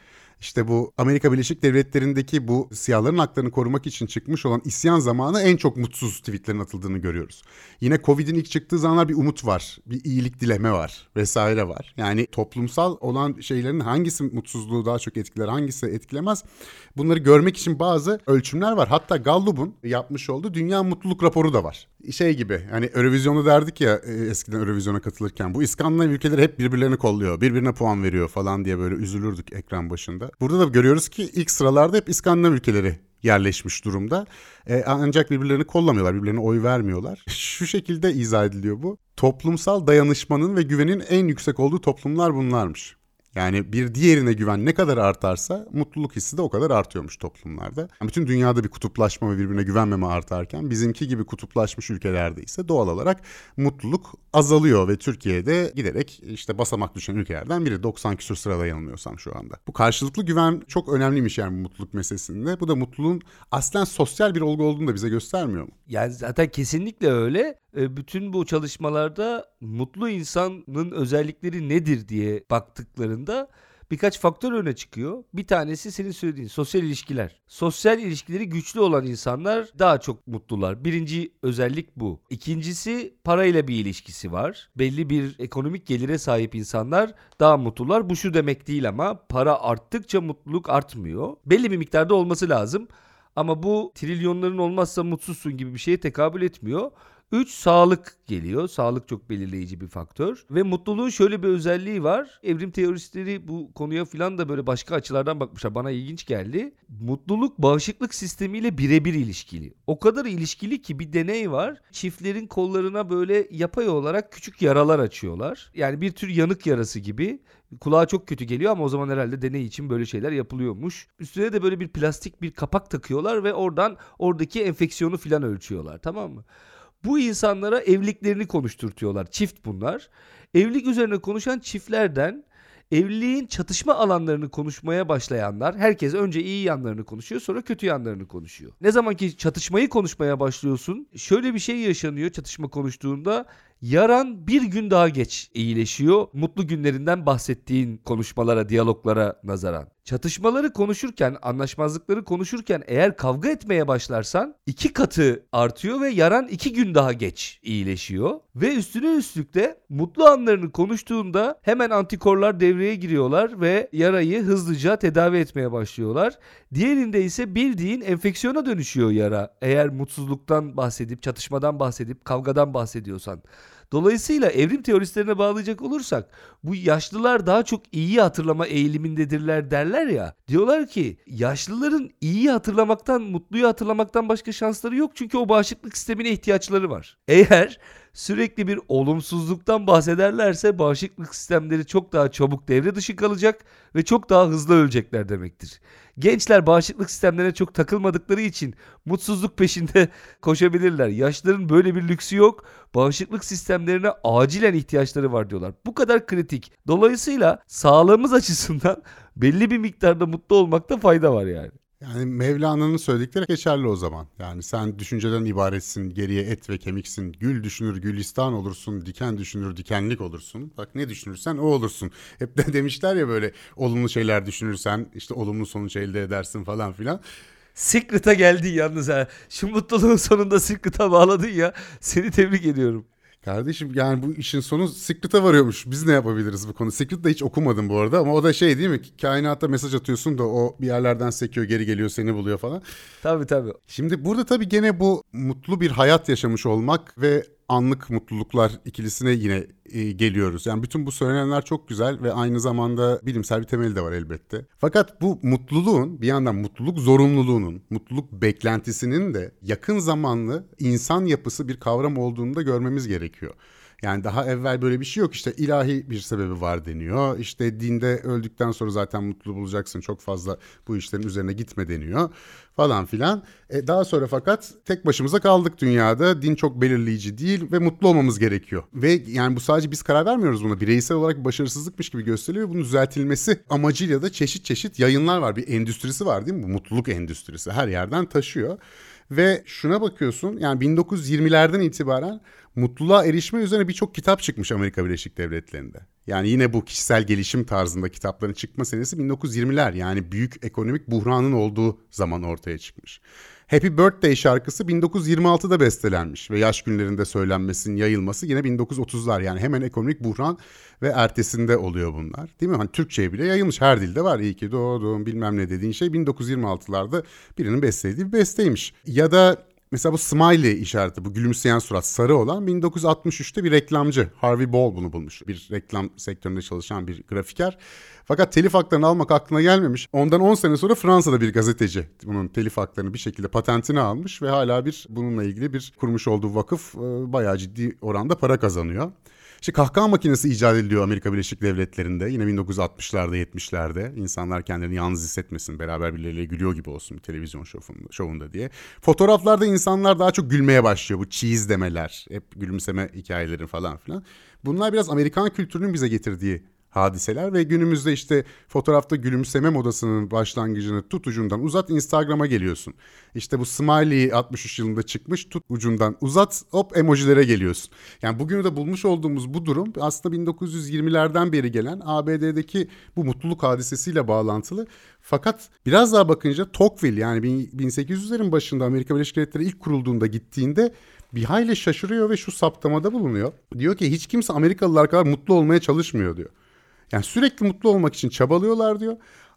işte bu Amerika Birleşik Devletleri'ndeki bu siyahların haklarını korumak için çıkmış olan isyan zamanı en çok mutsuz tweetlerin atıldığını görüyoruz. Yine Covid'in ilk çıktığı zamanlar bir umut var, bir iyilik dileme var vesaire var. Yani toplumsal olan şeylerin hangisi mutsuzluğu daha çok etkiler, hangisi etkilemez bunları görmek için bazı ölçümler var. Hatta Gallup'un yapmış olduğu Dünya Mutluluk Raporu da var. Şey gibi hani Eurovizyon'da derdik ya e, eskiden Eurovizyon'a katılırken bu İskandinav ülkeleri hep birbirlerini kolluyor, birbirine puan veriyor falan diye böyle üzülürdük ekran başında. Burada da görüyoruz ki ilk sıralarda hep İskandinav ülkeleri yerleşmiş durumda. E, ancak birbirlerini kollamıyorlar, birbirlerine oy vermiyorlar. Şu şekilde izah ediliyor bu. Toplumsal dayanışmanın ve güvenin en yüksek olduğu toplumlar bunlarmış. Yani bir diğerine güven ne kadar artarsa mutluluk hissi de o kadar artıyormuş toplumlarda. Yani bütün dünyada bir kutuplaşma ve birbirine güvenmeme artarken bizimki gibi kutuplaşmış ülkelerde ise doğal olarak mutluluk azalıyor ve Türkiye'de giderek işte basamak düşen ülkelerden biri 90 küsur sırada yanılmıyorsam şu anda. Bu karşılıklı güven çok önemliymiş yani bu mutluluk meselesinde. Bu da mutluluğun aslen sosyal bir olgu olduğunu da bize göstermiyor mu? Yani zaten kesinlikle öyle. E, bütün bu çalışmalarda mutlu insanın özellikleri nedir diye baktıklarında birkaç faktör öne çıkıyor. Bir tanesi senin söylediğin sosyal ilişkiler. Sosyal ilişkileri güçlü olan insanlar daha çok mutlular. Birinci özellik bu. İkincisi parayla bir ilişkisi var. Belli bir ekonomik gelire sahip insanlar daha mutlular. Bu şu demek değil ama para arttıkça mutluluk artmıyor. Belli bir miktarda olması lazım. Ama bu trilyonların olmazsa mutsuzsun gibi bir şeye tekabül etmiyor. 3 sağlık geliyor. Sağlık çok belirleyici bir faktör. Ve mutluluğun şöyle bir özelliği var. Evrim teoristleri bu konuya filan da böyle başka açılardan bakmışlar. Bana ilginç geldi. Mutluluk bağışıklık sistemiyle birebir ilişkili. O kadar ilişkili ki bir deney var. Çiftlerin kollarına böyle yapay olarak küçük yaralar açıyorlar. Yani bir tür yanık yarası gibi. Kulağa çok kötü geliyor ama o zaman herhalde deney için böyle şeyler yapılıyormuş. Üstüne de böyle bir plastik bir kapak takıyorlar ve oradan oradaki enfeksiyonu filan ölçüyorlar tamam mı? Bu insanlara evliliklerini konuşturtuyorlar. Çift bunlar. Evlilik üzerine konuşan çiftlerden evliliğin çatışma alanlarını konuşmaya başlayanlar herkes önce iyi yanlarını konuşuyor sonra kötü yanlarını konuşuyor. Ne zaman ki çatışmayı konuşmaya başlıyorsun şöyle bir şey yaşanıyor çatışma konuştuğunda yaran bir gün daha geç iyileşiyor mutlu günlerinden bahsettiğin konuşmalara diyaloglara nazaran. Çatışmaları konuşurken, anlaşmazlıkları konuşurken eğer kavga etmeye başlarsan iki katı artıyor ve yaran iki gün daha geç iyileşiyor. Ve üstüne üstlük de mutlu anlarını konuştuğunda hemen antikorlar devreye giriyorlar ve yarayı hızlıca tedavi etmeye başlıyorlar. Diğerinde ise bildiğin enfeksiyona dönüşüyor yara. Eğer mutsuzluktan bahsedip, çatışmadan bahsedip, kavgadan bahsediyorsan. Dolayısıyla evrim teoristlerine bağlayacak olursak bu yaşlılar daha çok iyi hatırlama eğilimindedirler derler ya. Diyorlar ki yaşlıların iyi hatırlamaktan, mutluyu hatırlamaktan başka şansları yok çünkü o bağışıklık sistemine ihtiyaçları var. Eğer sürekli bir olumsuzluktan bahsederlerse bağışıklık sistemleri çok daha çabuk devre dışı kalacak ve çok daha hızlı ölecekler demektir. Gençler bağışıklık sistemlerine çok takılmadıkları için mutsuzluk peşinde koşabilirler. Yaşların böyle bir lüksü yok. Bağışıklık sistemlerine acilen ihtiyaçları var diyorlar. Bu kadar kritik. Dolayısıyla sağlığımız açısından belli bir miktarda mutlu olmakta fayda var yani. Yani Mevlana'nın söyledikleri geçerli o zaman. Yani sen düşünceden ibaretsin, geriye et ve kemiksin. Gül düşünür gülistan olursun, diken düşünür dikenlik olursun. Bak ne düşünürsen o olursun. Hep de demişler ya böyle olumlu şeyler düşünürsen işte olumlu sonuç elde edersin falan filan. Secret'a geldin yalnız ha. Şu mutluluğun sonunda Secret'a bağladın ya. Seni tebrik ediyorum. Kardeşim yani bu işin sonu Secret'a varıyormuş. Biz ne yapabiliriz bu konu? Secret'da hiç okumadım bu arada ama o da şey değil mi? Kainata mesaj atıyorsun da o bir yerlerden sekiyor geri geliyor seni buluyor falan. Tabii tabii. Şimdi burada tabii gene bu mutlu bir hayat yaşamış olmak ve anlık mutluluklar ikilisine yine e, geliyoruz. Yani bütün bu söylenenler çok güzel ve aynı zamanda bilimsel bir temeli de var elbette. Fakat bu mutluluğun bir yandan mutluluk zorunluluğunun, mutluluk beklentisinin de yakın zamanlı insan yapısı bir kavram olduğunu da görmemiz gerekiyor. Yani daha evvel böyle bir şey yok işte ilahi bir sebebi var deniyor. İşte dinde öldükten sonra zaten mutlu bulacaksın çok fazla bu işlerin üzerine gitme deniyor falan filan. E daha sonra fakat tek başımıza kaldık dünyada. Din çok belirleyici değil ve mutlu olmamız gerekiyor. Ve yani bu sadece biz karar vermiyoruz buna. Bireysel olarak başarısızlıkmış gibi gösteriliyor bunun düzeltilmesi amacıyla da çeşit çeşit yayınlar var. Bir endüstrisi var değil mi? Bu mutluluk endüstrisi her yerden taşıyor. Ve şuna bakıyorsun yani 1920'lerden itibaren mutluluğa erişme üzerine birçok kitap çıkmış Amerika Birleşik Devletleri'nde. Yani yine bu kişisel gelişim tarzında kitapların çıkma senesi 1920'ler. Yani büyük ekonomik buhranın olduğu zaman ortaya çıkmış. Happy Birthday şarkısı 1926'da bestelenmiş ve yaş günlerinde söylenmesinin yayılması yine 1930'lar. Yani hemen ekonomik buhran ve ertesinde oluyor bunlar. Değil mi? Hani Türkçe'ye bile yayılmış. Her dilde var. İyi ki doğdum bilmem ne dediğin şey 1926'larda birinin bestelediği bir besteymiş. Ya da Mesela bu smiley işareti, bu gülümseyen surat sarı olan 1963'te bir reklamcı Harvey Ball bunu bulmuş. Bir reklam sektöründe çalışan bir grafiker. Fakat telif haklarını almak aklına gelmemiş. Ondan 10 sene sonra Fransa'da bir gazeteci bunun telif haklarını bir şekilde patentini almış ve hala bir bununla ilgili bir kurmuş olduğu vakıf e, bayağı ciddi oranda para kazanıyor. İşte kahkaha makinesi icat ediliyor Amerika Birleşik Devletleri'nde. Yine 1960'larda 70'lerde insanlar kendilerini yalnız hissetmesin. Beraber birileriyle gülüyor gibi olsun bir televizyon şovunda, şovunda diye. Fotoğraflarda insanlar daha çok gülmeye başlıyor. Bu cheese demeler, hep gülümseme hikayeleri falan filan. Bunlar biraz Amerikan kültürünün bize getirdiği hadiseler ve günümüzde işte fotoğrafta gülümseme modasının başlangıcını tut ucundan uzat Instagram'a geliyorsun. İşte bu smiley 63 yılında çıkmış tut ucundan uzat hop emojilere geliyorsun. Yani bugünü de bulmuş olduğumuz bu durum aslında 1920'lerden beri gelen ABD'deki bu mutluluk hadisesiyle bağlantılı. Fakat biraz daha bakınca Tocqueville yani 1800'lerin başında Amerika Birleşik Devletleri ilk kurulduğunda gittiğinde bir hayli şaşırıyor ve şu saptamada bulunuyor. Diyor ki hiç kimse Amerikalılar kadar mutlu olmaya çalışmıyor diyor. Yani sürekli mutlu olmak için çabalıyorlar diyor.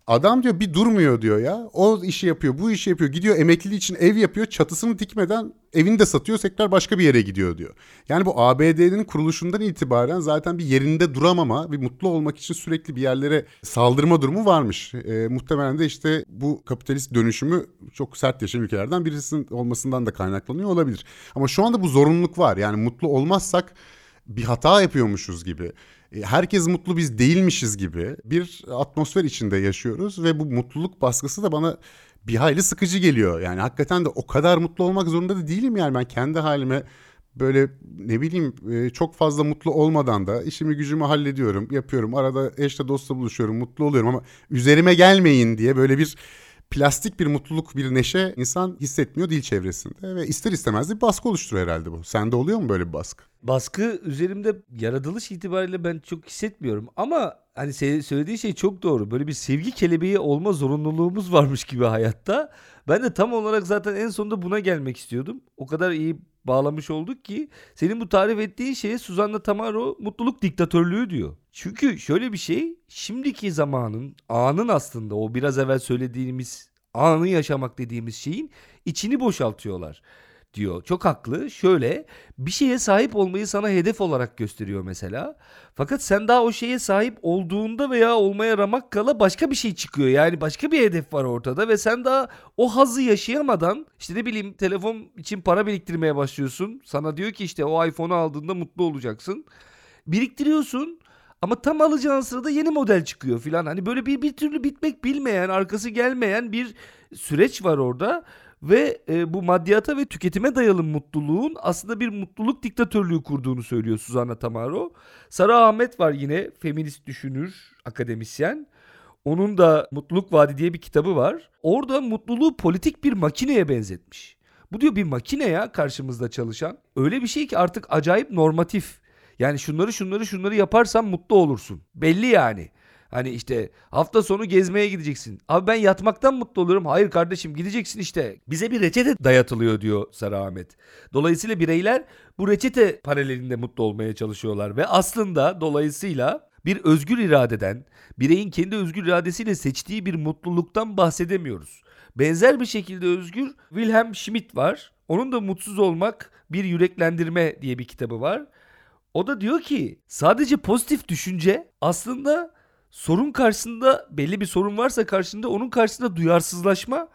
Adam diyor bir durmuyor diyor ya. O işi yapıyor, bu işi yapıyor. Gidiyor emekliliği için ev yapıyor. Çatısını dikmeden evini de satıyor. Tekrar başka bir yere gidiyor diyor. Yani bu ABD'nin kuruluşundan itibaren zaten bir yerinde duramama, bir mutlu olmak için sürekli bir yerlere saldırma durumu varmış. E, muhtemelen de işte bu kapitalist dönüşümü çok sert yaşayan ülkelerden birisinin olmasından da kaynaklanıyor olabilir. Ama şu anda bu zorunluluk var. Yani mutlu olmazsak bir hata yapıyormuşuz gibi herkes mutlu biz değilmişiz gibi bir atmosfer içinde yaşıyoruz ve bu mutluluk baskısı da bana bir hayli sıkıcı geliyor. Yani hakikaten de o kadar mutlu olmak zorunda da değilim yani ben kendi halime böyle ne bileyim e, çok fazla mutlu olmadan da işimi gücümü hallediyorum, yapıyorum. Arada eşle dostla buluşuyorum, mutlu oluyorum ama üzerime gelmeyin diye böyle bir plastik bir mutluluk, bir neşe insan hissetmiyor dil çevresinde ve ister istemez de bir baskı oluşturuyor herhalde bu. Sende oluyor mu böyle bir baskı? Baskı üzerimde yaratılış itibariyle ben çok hissetmiyorum ama hani söylediği şey çok doğru. Böyle bir sevgi kelebeği olma zorunluluğumuz varmış gibi hayatta. Ben de tam olarak zaten en sonunda buna gelmek istiyordum. O kadar iyi bağlamış olduk ki senin bu tarif ettiğin şeye Suzanna Tamaro mutluluk diktatörlüğü diyor. Çünkü şöyle bir şey şimdiki zamanın anın aslında o biraz evvel söylediğimiz anı yaşamak dediğimiz şeyin içini boşaltıyorlar diyor. Çok haklı. Şöyle bir şeye sahip olmayı sana hedef olarak gösteriyor mesela. Fakat sen daha o şeye sahip olduğunda veya olmaya ramak kala başka bir şey çıkıyor. Yani başka bir hedef var ortada ve sen daha o hazı yaşayamadan işte ne bileyim telefon için para biriktirmeye başlıyorsun. Sana diyor ki işte o iPhone'u aldığında mutlu olacaksın. Biriktiriyorsun ama tam alacağın sırada yeni model çıkıyor filan. Hani böyle bir bir türlü bitmek bilmeyen, arkası gelmeyen bir süreç var orada. Ve e, bu maddiyata ve tüketime dayalı mutluluğun aslında bir mutluluk diktatörlüğü kurduğunu söylüyor Suzanna Tamaro. Sara Ahmet var yine feminist düşünür, akademisyen. Onun da Mutluluk Vadi diye bir kitabı var. Orada mutluluğu politik bir makineye benzetmiş. Bu diyor bir makine ya karşımızda çalışan. Öyle bir şey ki artık acayip normatif. Yani şunları şunları şunları yaparsan mutlu olursun. Belli yani. Hani işte hafta sonu gezmeye gideceksin. Abi ben yatmaktan mutlu oluyorum. Hayır kardeşim gideceksin işte. Bize bir reçete dayatılıyor diyor Sara Ahmet. Dolayısıyla bireyler bu reçete paralelinde mutlu olmaya çalışıyorlar. Ve aslında dolayısıyla bir özgür iradeden, bireyin kendi özgür iradesiyle seçtiği bir mutluluktan bahsedemiyoruz. Benzer bir şekilde özgür Wilhelm Schmidt var. Onun da mutsuz olmak bir yüreklendirme diye bir kitabı var. O da diyor ki sadece pozitif düşünce aslında sorun karşısında belli bir sorun varsa karşında onun karşısında duyarsızlaşma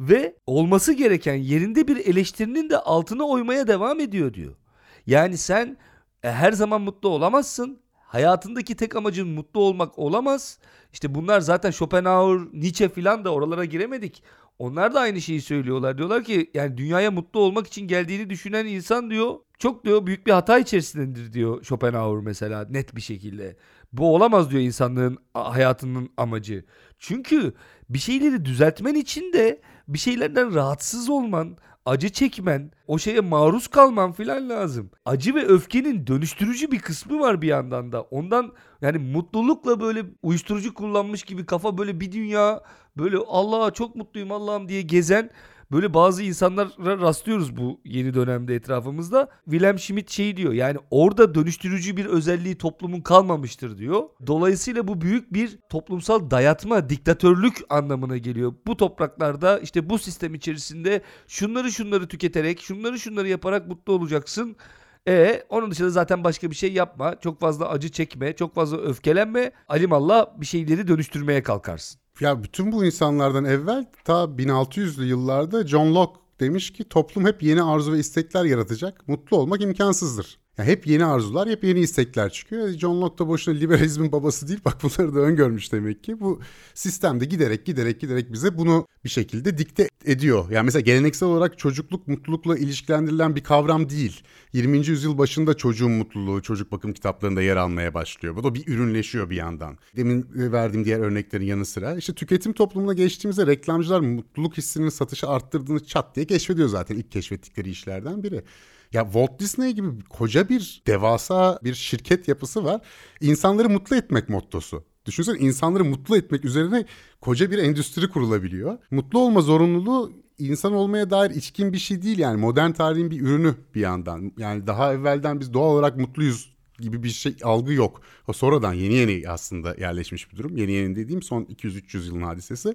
ve olması gereken yerinde bir eleştirinin de altına oymaya devam ediyor diyor. Yani sen e, her zaman mutlu olamazsın. Hayatındaki tek amacın mutlu olmak olamaz. İşte bunlar zaten Schopenhauer, Nietzsche filan da oralara giremedik. Onlar da aynı şeyi söylüyorlar. Diyorlar ki yani dünyaya mutlu olmak için geldiğini düşünen insan diyor çok diyor büyük bir hata içerisindedir diyor Schopenhauer mesela net bir şekilde. Bu olamaz diyor insanlığın hayatının amacı. Çünkü bir şeyleri düzeltmen için de bir şeylerden rahatsız olman, acı çekmen, o şeye maruz kalman filan lazım. Acı ve öfkenin dönüştürücü bir kısmı var bir yandan da. Ondan yani mutlulukla böyle uyuşturucu kullanmış gibi kafa böyle bir dünya böyle Allah'a çok mutluyum Allah'ım diye gezen Böyle bazı insanlara rastlıyoruz bu yeni dönemde etrafımızda. Wilhelm Schmidt şey diyor yani orada dönüştürücü bir özelliği toplumun kalmamıştır diyor. Dolayısıyla bu büyük bir toplumsal dayatma, diktatörlük anlamına geliyor. Bu topraklarda işte bu sistem içerisinde şunları şunları tüketerek, şunları şunları yaparak mutlu olacaksın. E onun dışında zaten başka bir şey yapma. Çok fazla acı çekme, çok fazla öfkelenme. Alimallah bir şeyleri dönüştürmeye kalkarsın. Ya bütün bu insanlardan evvel ta 1600'lü yıllarda John Locke demiş ki toplum hep yeni arzu ve istekler yaratacak. Mutlu olmak imkansızdır. Ya hep yeni arzular, hep yeni istekler çıkıyor. John Locke da boşuna liberalizmin babası değil. Bak bunları da öngörmüş demek ki. Bu sistemde giderek giderek giderek bize bunu bir şekilde dikte ediyor. Yani mesela geleneksel olarak çocukluk mutlulukla ilişkilendirilen bir kavram değil. 20. yüzyıl başında çocuğun mutluluğu çocuk bakım kitaplarında yer almaya başlıyor. Bu da bir ürünleşiyor bir yandan. Demin verdiğim diğer örneklerin yanı sıra işte tüketim toplumuna geçtiğimizde reklamcılar mutluluk hissinin satışı arttırdığını çat diye keşfediyor zaten ilk keşfettikleri işlerden biri. Ya Walt Disney gibi koca bir devasa bir şirket yapısı var. İnsanları mutlu etmek mottosu. Düşünsene insanları mutlu etmek üzerine koca bir endüstri kurulabiliyor. Mutlu olma zorunluluğu insan olmaya dair içkin bir şey değil yani modern tarihin bir ürünü bir yandan. Yani daha evvelden biz doğal olarak mutluyuz gibi bir şey algı yok. O sonradan yeni yeni aslında yerleşmiş bir durum. Yeni yeni dediğim son 200-300 yılın hadisesi.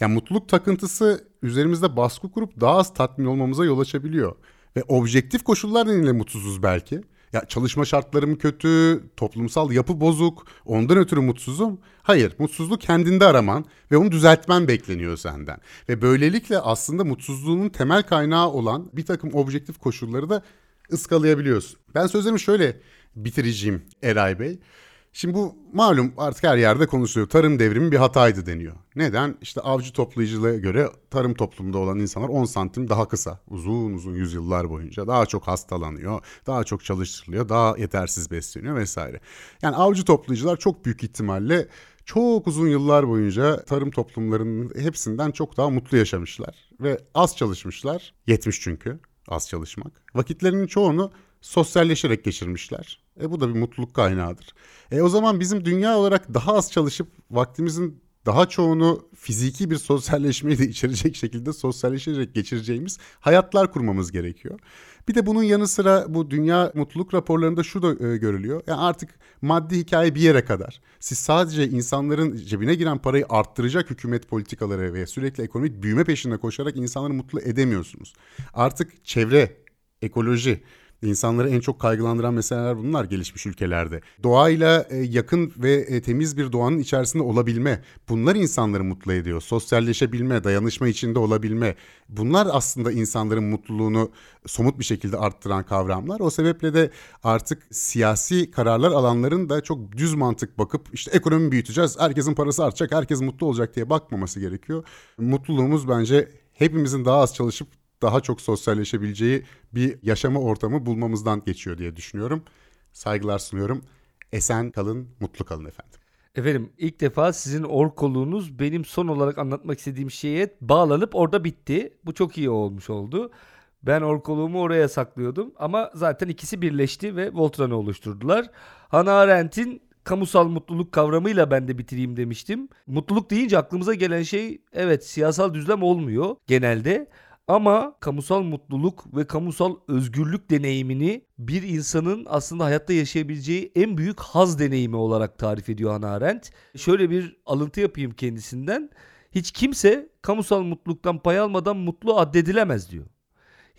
Yani mutluluk takıntısı üzerimizde baskı kurup daha az tatmin olmamıza yol açabiliyor. Ve objektif koşullar nedeniyle mutsuzuz belki. Ya çalışma şartlarım kötü, toplumsal yapı bozuk, ondan ötürü mutsuzum. Hayır, mutsuzluk kendinde araman ve onu düzeltmen bekleniyor senden. Ve böylelikle aslında mutsuzluğunun temel kaynağı olan bir takım objektif koşulları da ıskalayabiliyorsun. Ben sözlerimi şöyle bitireceğim Eray Bey. Şimdi bu malum artık her yerde konuşuluyor. Tarım devrimi bir hataydı deniyor. Neden? İşte avcı toplayıcılığa göre tarım toplumunda olan insanlar 10 santim daha kısa. Uzun uzun yüzyıllar boyunca daha çok hastalanıyor, daha çok çalıştırılıyor, daha yetersiz besleniyor vesaire. Yani avcı toplayıcılar çok büyük ihtimalle çok uzun yıllar boyunca tarım toplumlarının hepsinden çok daha mutlu yaşamışlar. Ve az çalışmışlar. Yetmiş çünkü az çalışmak. Vakitlerinin çoğunu sosyalleşerek geçirmişler. E bu da bir mutluluk kaynağıdır. E o zaman bizim dünya olarak daha az çalışıp vaktimizin daha çoğunu fiziki bir sosyalleşmeyi de içerecek şekilde sosyalleşerek geçireceğimiz hayatlar kurmamız gerekiyor. Bir de bunun yanı sıra bu dünya mutluluk raporlarında şu da e, görülüyor. Yani artık maddi hikaye bir yere kadar. Siz sadece insanların cebine giren parayı arttıracak hükümet politikaları ve sürekli ekonomik büyüme peşinde koşarak insanları mutlu edemiyorsunuz. Artık çevre, ekoloji, İnsanları en çok kaygılandıran meseleler bunlar gelişmiş ülkelerde. Doğayla e, yakın ve e, temiz bir doğanın içerisinde olabilme. Bunlar insanları mutlu ediyor. Sosyalleşebilme, dayanışma içinde olabilme. Bunlar aslında insanların mutluluğunu somut bir şekilde arttıran kavramlar. O sebeple de artık siyasi kararlar alanların da çok düz mantık bakıp işte ekonomi büyüteceğiz, herkesin parası artacak, herkes mutlu olacak diye bakmaması gerekiyor. Mutluluğumuz bence hepimizin daha az çalışıp daha çok sosyalleşebileceği bir yaşama ortamı bulmamızdan geçiyor diye düşünüyorum. Saygılar sunuyorum. Esen kalın, mutlu kalın efendim. Efendim ilk defa sizin orkoluğunuz benim son olarak anlatmak istediğim şeye bağlanıp orada bitti. Bu çok iyi olmuş oldu. Ben orkoluğumu oraya saklıyordum ama zaten ikisi birleşti ve Voltran'ı oluşturdular. Hannah Arendt'in kamusal mutluluk kavramıyla ben de bitireyim demiştim. Mutluluk deyince aklımıza gelen şey evet siyasal düzlem olmuyor genelde ama kamusal mutluluk ve kamusal özgürlük deneyimini bir insanın aslında hayatta yaşayabileceği en büyük haz deneyimi olarak tarif ediyor Hannah Arendt. Şöyle bir alıntı yapayım kendisinden. Hiç kimse kamusal mutluluktan pay almadan mutlu addedilemez diyor.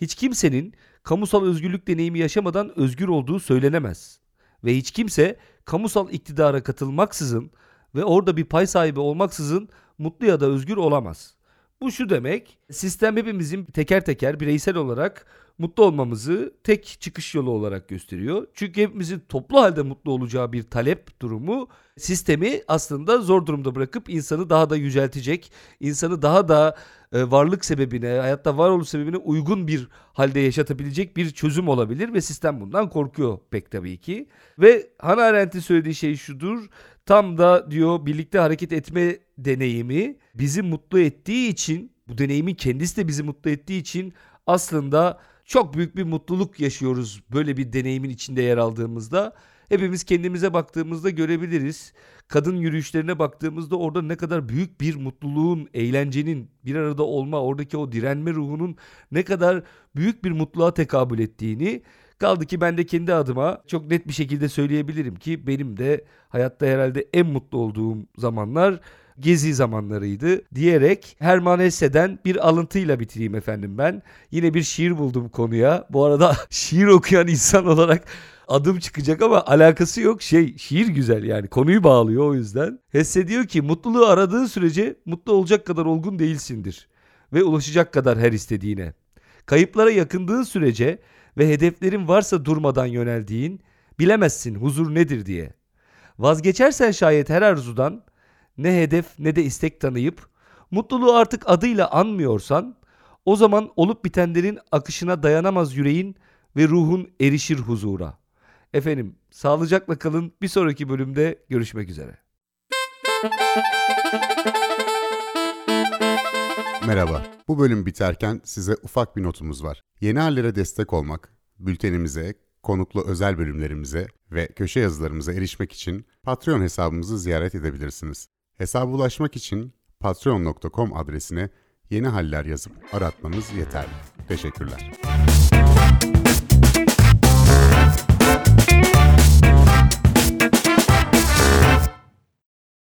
Hiç kimsenin kamusal özgürlük deneyimi yaşamadan özgür olduğu söylenemez. Ve hiç kimse kamusal iktidara katılmaksızın ve orada bir pay sahibi olmaksızın mutlu ya da özgür olamaz. Bu şu demek, sistem hepimizin teker teker bireysel olarak mutlu olmamızı tek çıkış yolu olarak gösteriyor. Çünkü hepimizin toplu halde mutlu olacağı bir talep durumu sistemi aslında zor durumda bırakıp insanı daha da yüceltecek, insanı daha da e, varlık sebebine, hayatta varoluş sebebine uygun bir halde yaşatabilecek bir çözüm olabilir ve sistem bundan korkuyor pek tabii ki. Ve Hannah Arendt'in söylediği şey şudur. Tam da diyor birlikte hareket etme deneyimi bizi mutlu ettiği için, bu deneyimin kendisi de bizi mutlu ettiği için aslında çok büyük bir mutluluk yaşıyoruz böyle bir deneyimin içinde yer aldığımızda. Hepimiz kendimize baktığımızda görebiliriz. Kadın yürüyüşlerine baktığımızda orada ne kadar büyük bir mutluluğun, eğlencenin, bir arada olma, oradaki o direnme ruhunun ne kadar büyük bir mutluluğa tekabül ettiğini kaldı ki ben de kendi adıma çok net bir şekilde söyleyebilirim ki benim de hayatta herhalde en mutlu olduğum zamanlar gezi zamanlarıydı diyerek Herman Hesse'den bir alıntıyla bitireyim efendim ben. Yine bir şiir buldum konuya. Bu arada şiir okuyan insan olarak adım çıkacak ama alakası yok. Şey şiir güzel yani konuyu bağlıyor o yüzden. Hesse diyor ki mutluluğu aradığın sürece mutlu olacak kadar olgun değilsindir ve ulaşacak kadar her istediğine. Kayıplara yakındığın sürece ve hedeflerin varsa durmadan yöneldiğin bilemezsin huzur nedir diye. Vazgeçersen şayet her arzudan ne hedef ne de istek tanıyıp mutluluğu artık adıyla anmıyorsan o zaman olup bitenlerin akışına dayanamaz yüreğin ve ruhun erişir huzura. Efendim sağlıcakla kalın bir sonraki bölümde görüşmek üzere. Merhaba. Bu bölüm biterken size ufak bir notumuz var. Yeni hallere destek olmak, bültenimize, konuklu özel bölümlerimize ve köşe yazılarımıza erişmek için Patreon hesabımızı ziyaret edebilirsiniz. Hesaba ulaşmak için patreon.com adresine yeni haller yazıp aratmanız yeterli. Teşekkürler.